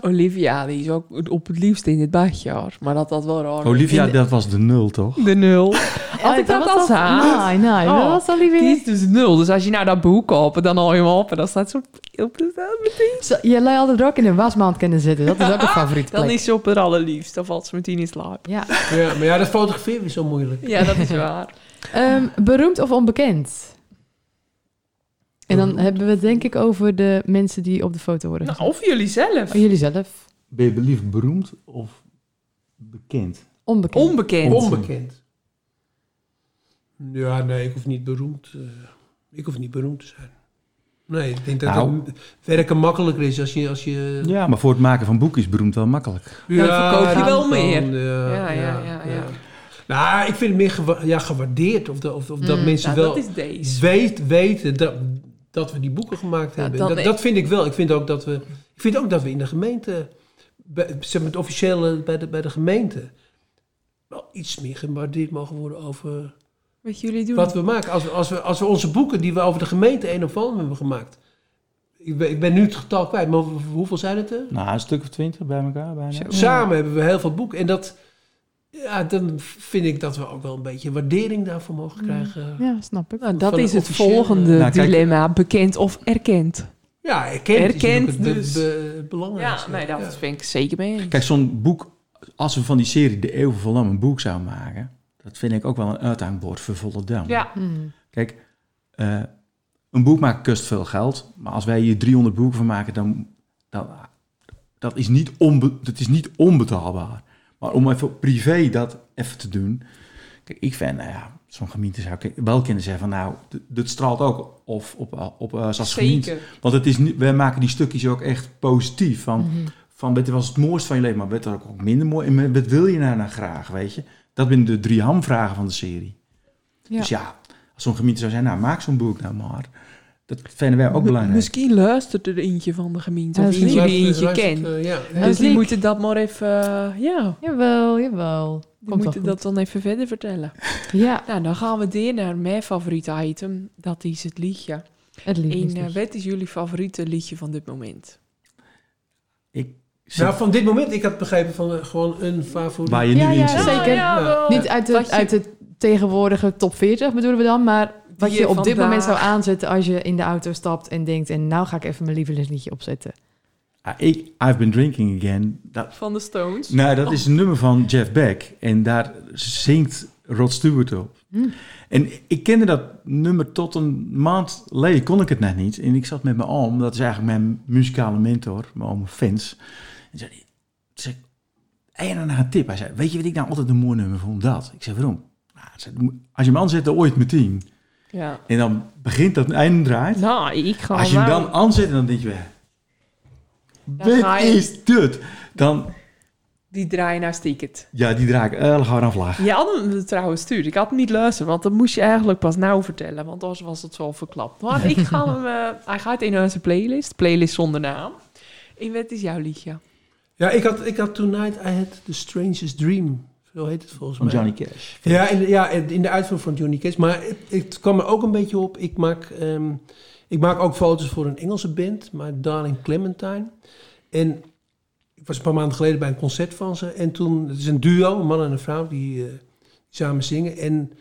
Olivia, die is ook op het liefst in het badjaar. Maar dat had wel raar. Olivia, de- dat was de nul, toch? De nul. Had ik dat was al al- zaad? Nee, nee, Oh, dat was al niet Die is dus nul. Dus als je nou dat boek koopt, dan haal je hem op. En dan staat zo op de staat meteen. Zo, Je lei altijd ook in een wasmand kunnen zitten. Dat is ook een favoriet Dan plek. is ze op het allerliefst. Dan valt ze meteen in slaap. Ja. Ja, maar ja, dat fotograferen is zo moeilijk. Ja, dat is waar. Ehm, beroemd of onbekend? En dan Beroemd. hebben we het denk ik over de mensen die op de foto worden Nou, gezet. of jullie zelf. Oh, jullie zelf. Ben je liever beroemd of bekend? Onbekend. Onbekend. Onbekend. Ja, nee, ik hoef niet beroemd. eh, ik hoef niet beroemd te zijn. Nee, ik denk dat Nou. het werken makkelijker is als je... Als je Ja, maar voor het maken van boeken is beroemd wel makkelijk. Ja, dan verkoop je wel meer. Ja, Ja, ja, ja, ja. Nou, ik vind het meer gewa- ja, gewaardeerd. Of, de- of, of dat Mm, mensen Nou, wel dat is deze. weet, weten dat, dat we die boeken gemaakt Ja, hebben. dat Dat, nee. dat vind ik wel. Ik vind ook dat we, ik vind ook dat we in de gemeente, bij, zeg maar het officiële bij de, bij de gemeente, wel iets meer gewaardeerd mogen worden over Wat jullie doen. wat we maken. Als we, als, we, als we onze boeken die we over de gemeente een of ander hebben gemaakt. Ik ben, ik ben nu het getal kwijt, maar hoe- hoeveel zijn het er? Nou, een stuk of twintig bij elkaar bijna. Samen hebben we heel veel boeken. En dat, ja, dan vind ik dat we ook wel een beetje waardering daarvoor mogen krijgen. Ja, snap ik. Nou, dat is het volgende Nou, dilemma. Bekend of erkend. Ja, erkend, Erkend is natuurlijk dus. het be- Ja, nee, dat Ja. vind ik zeker mee eens. Kijk, zo'n boek, als we van die serie De Eeuw van een boek zouden maken, dat vind ik ook wel een uithangbord voor Volendam. Ja, Hmm. Kijk, eh, een boek maken kost veel geld, maar als wij hier 300 boeken van maken, dan dat, dat, is niet onbe, dat is niet onbetaalbaar. Maar om even privé dat even te doen, kijk, ik vind, nou ja, zo'n gemeente zou ik wel kunnen zeggen van, nou, dit straalt ook of op, op, eh, als gemeente. zeker. Want het is niet, wij maken die stukjes ook echt positief. Van, Mhm. van weet je, was het mooiste van je leven, maar werd er ook, ook minder mooi. En wat wil je nou, nou graag, weet je? Dat zijn de drie hamvragen van de serie. Ja. Dus ja, als zo'n gemeente zou zijn, nou, maak zo'n boek nou maar. Dat vinden wij ook M- belangrijk. Misschien luistert er eentje van de gemeente. Ja, Of dat is eentje die eentje kent. eh, ja. Dus die moeten dat maar even... eh, ja, Jawel, jawel. die Komt moeten dat dan even verder vertellen. Ja, Nou, dan gaan we weer naar mijn favoriete item. Dat is het liedje. het En liefst. eh, wat is jullie favoriete liedje van dit moment? Ik zit- Nou, van dit moment, ik had begrepen van gewoon een favoriet. waar je nu Ja, in ja, zit. zeker. Ja. Niet uit de, uit de tegenwoordige top 40 bedoelen we dan, maar wat je je op dit moment zou aanzetten als je in de auto stapt en denkt, en nou ga ik even mijn lievelingsliedje opzetten. Ah, ik, I've Been Drinking Again. Dat, Van de Stones? nou, dat is een nummer van Jeff Beck. En daar zingt Rod Stewart op. Hm. En ik kende dat nummer tot een maand geleden, kon ik het net niet. En ik zat met mijn oom, dat is eigenlijk mijn muzikale mentor, mijn oom Fans. En zei, zei ik, en nou naar een tip? Hij zei, weet je wat ik nou altijd een mooi nummer vond? Dat. Ik zei, waarom? Nou, hij zei, als je hem aanzet, dan ooit meteen. Ja. En dan begint dat einde draait. Nou, ik ga Als je hem dan aanzet, dan denk je weer, Dan wat je- is dit? Dan, Die draaien naar Sticket. ja, die draai ik heel hard aan vlag. Je had hem trouwens stuurd. Ik had hem niet luisteren, want dat moest je eigenlijk pas nou vertellen. Want anders was het zo verklapt. Maar ik ga hem... eh, hij gaat in onze playlist. Playlist zonder naam. En wat is jouw liedje? Ja, ik had, ik had Tonight I Had The Strangest Dream. Zo heet het volgens Van mij. Johnny Cash. Ja, in de, ja, in de uitvoering van Johnny Cash. Maar het, het kwam er ook een beetje op. Ik maak, ehm, ik maak ook foto's voor een Engelse band, maar Darling Clementine. En ik was een paar maanden geleden bij een concert van ze. En toen, het is een duo, een man en een vrouw, die, eh, samen zingen. En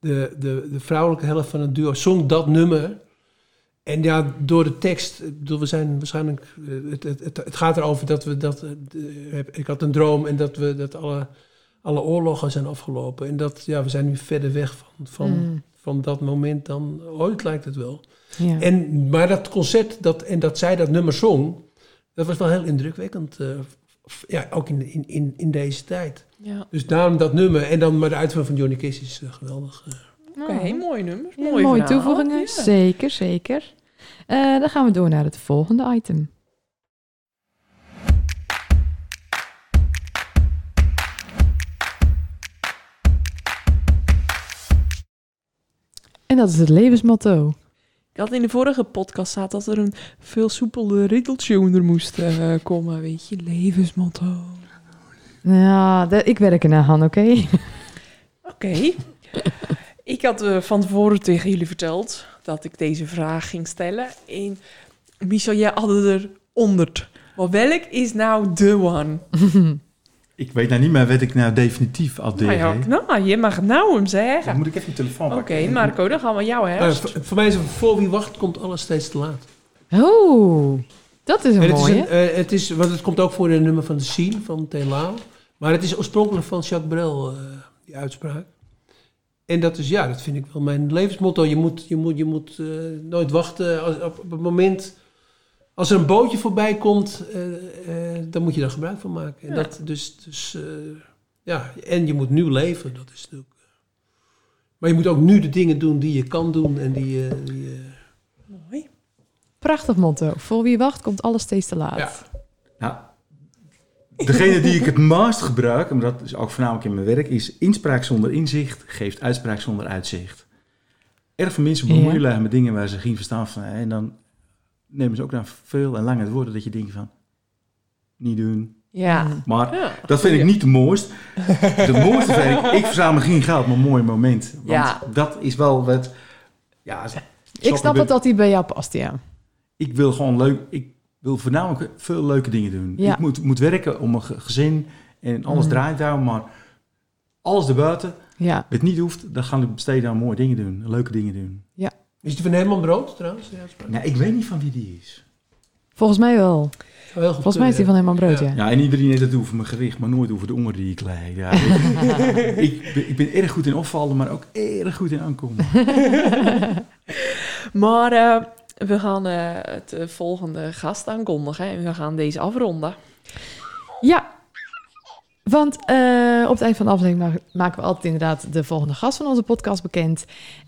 de, de, de vrouwelijke helft van het duo zong dat nummer. En ja, door de tekst, ik bedoel, we zijn waarschijnlijk, eh, het, het, het, het gaat erover dat we dat, eh, ik had een droom en dat we dat alle, alle oorlogen zijn afgelopen. En dat, ja, we zijn nu verder weg van, van, Mm. van dat moment dan ooit lijkt het wel. Ja. En, maar dat concert dat, en dat zij dat nummer zong, dat was wel heel indrukwekkend. eh, ja, ook in, in, in, in deze tijd. Ja. Dus daarom dat nummer. En dan maar de uitvoering van Johnny Cash is eh, geweldig. eh. Oké, mooie nummers. Ja, Mooi mooie verhaal. toevoegingen, Ja. zeker, zeker. Eh, dan gaan we door naar het volgende item. En dat is het levensmotto. Ik had in de vorige podcast staat dat er een veel soepelde riddeltje onder moest eh, komen. Weet je, levensmotto. Ja, de- ik werk ernaar, Han, oké? Oké. ik had eh, van tevoren tegen jullie verteld dat ik deze vraag ging stellen. En Michel, jij had er onder. Maar welk is nou de one? Ik weet nou niet meer wat ik nou definitief al Nou, ja, nou, je mag het nou hem Dan zeggen. moet ik even je telefoon Oké. Marco, dan gaan we jou Nou, herfst. voor, voor mij is het voor wie wacht, komt alles steeds te laat. Oh, dat is een En het, is mooie. een, eh, het is, want het komt ook voor in een nummer van de Scene van Telao. Maar het is oorspronkelijk van Jacques Brel, eh, die uitspraak. En dat is, ja, dat vind ik wel mijn levensmotto. Je moet, je moet, je moet eh, nooit wachten als, op, op het moment... Als er een bootje voorbij komt, eh, eh, dan moet je daar gebruik van maken. En, Ja. dat, dus, dus, eh, ja, en je moet nu leven, dat is natuurlijk... Maar je moet ook nu de dingen doen die je kan doen en die, eh, die Mooi. Prachtig motto. Voor wie wacht, komt alles steeds te laat. Ja. Nou, degene die ik het meest gebruik, en dat is ook voornamelijk in mijn werk, is inspraak zonder inzicht geeft uitspraak zonder uitzicht. Erg veel mensen bemoeien Ja. met dingen waar ze geen verstand van hebben. En dan nemen ze ook naar veel en lang het woorden dat je denkt van, niet doen. Ja. Maar ja. dat vind ik niet de mooist. De mooiste vind ik, ik verzamel geen geld, maar een mooi moment. Want Ja. dat is wel wat, ja, Ik snap het dat hij bij jou past, ja. ik wil gewoon leuk. Ik wil voornamelijk veel leuke dingen doen. Ja. Ik moet, moet werken om een ge- gezin en alles Mm. draait daar, maar alles erbuiten, Ja, het niet hoeft, dan gaan we besteden aan mooie dingen doen, leuke dingen doen. Is die van Herman Brood trouwens? Nou, ik weet niet van wie die is. volgens mij wel. Volgens mij is die van kunnen, Herman Brood, ja. Ja, en iedereen heeft het over mijn gericht, maar nooit over de honger die ik leid. Ja, ik, ik, ben, ik ben erg goed in opvallen, maar ook erg goed in aankomen. Maar eh, we gaan eh, het eh, volgende gast aankondigen en we gaan deze afronden. Ja, want eh, op het eind van de aflevering ma- maken we altijd inderdaad de volgende gast van onze podcast bekend.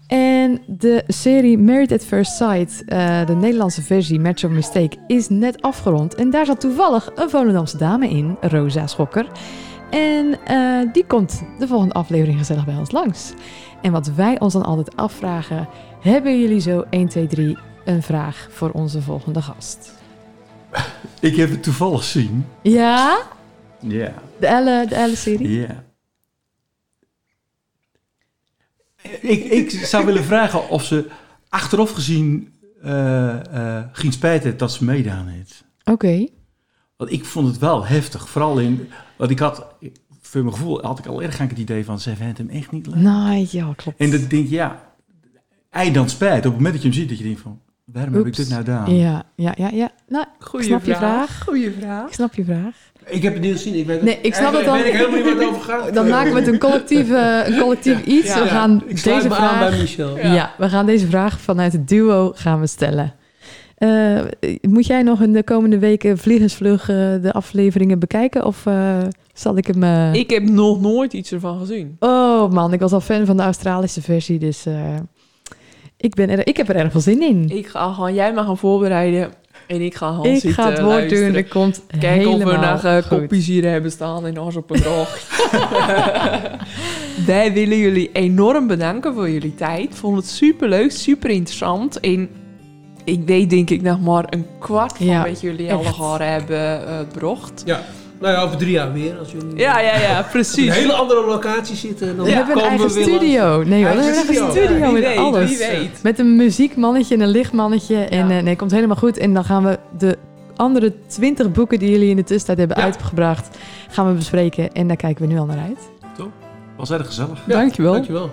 En de serie Married at First Sight, eh, de Nederlandse versie Match of Mistake, is net afgerond. En daar zat toevallig een Volendamse dame in, Rosa Schokker. En eh, die komt de volgende aflevering gezellig bij ons langs. En wat wij ons dan altijd afvragen, hebben jullie zo 1, 2, 3 een vraag voor onze volgende gast? Ik heb het toevallig zien. Ja? Ja, De Elle, de Elle-serie? ja. Ik, ik zou willen vragen of ze achteraf gezien eh eh geen spijt heeft dat ze meedaan heeft. Oké. Want ik vond het wel heftig. Vooral in. Want ik had. Voor mijn gevoel had ik al erg het idee van. Ze vindt hem echt niet leuk. Nee, ja, klopt. En dan denk je, ja. Hij dan spijt. Op het moment dat je hem ziet, dat je denkt van. Waarom heb ik dit nou gedaan? Ja, ja, ja, ja. Nou, Goeie snap je vraag. Goeie vraag. ik snap je vraag. Ik heb het niet gezien. Ik weet Nee, ik snap het weet ik helemaal niet waar het over gaat. Dan maken we het een collectief, een collectief iets. Ja. we gaan Ik deze me aan vraag... bij Michel. Ja. we gaan deze vraag vanuit het duo gaan we stellen. Eh, moet jij nog in de komende weken vliegensvlug eh, de afleveringen bekijken? Of eh, zal ik hem... Ik heb nog nooit iets ervan gezien. Oh man, ik was al fan van de Australische versie, dus eh, ik, ben er, ik heb er erg veel zin in. Ik ga gewoon, jij mag gaan voorbereiden en ik ga gewoon Ik zitten ga het woord luisteren. doen, er komt Kijk of we nog eh, goed. kopjes hier hebben staan in ons op een dag. Wij willen jullie enorm bedanken voor jullie tijd. Vond het super leuk, super interessant. En ik weet denk ik nog maar een kwart van Ja, wat jullie echt. allemaal hebben eh brocht. Ja. Nou ja, over drie jaar weer. Als jullie Ja, ja, ja, op een precies. hele andere locatie zitten. Dan We hebben een eigen studio. Nee hoor, we hebben een eigen studio. met weet, alles. wie weet. Met een muziekmannetje en een lichtmannetje. En Ja. eh, nee, komt helemaal goed. En dan gaan we de andere 20 boeken die jullie in de tussentijd hebben Ja. uitgebracht, gaan we bespreken. En daar kijken we nu al naar uit. Was erg gezellig. Ja, Dankjewel. Dankjewel.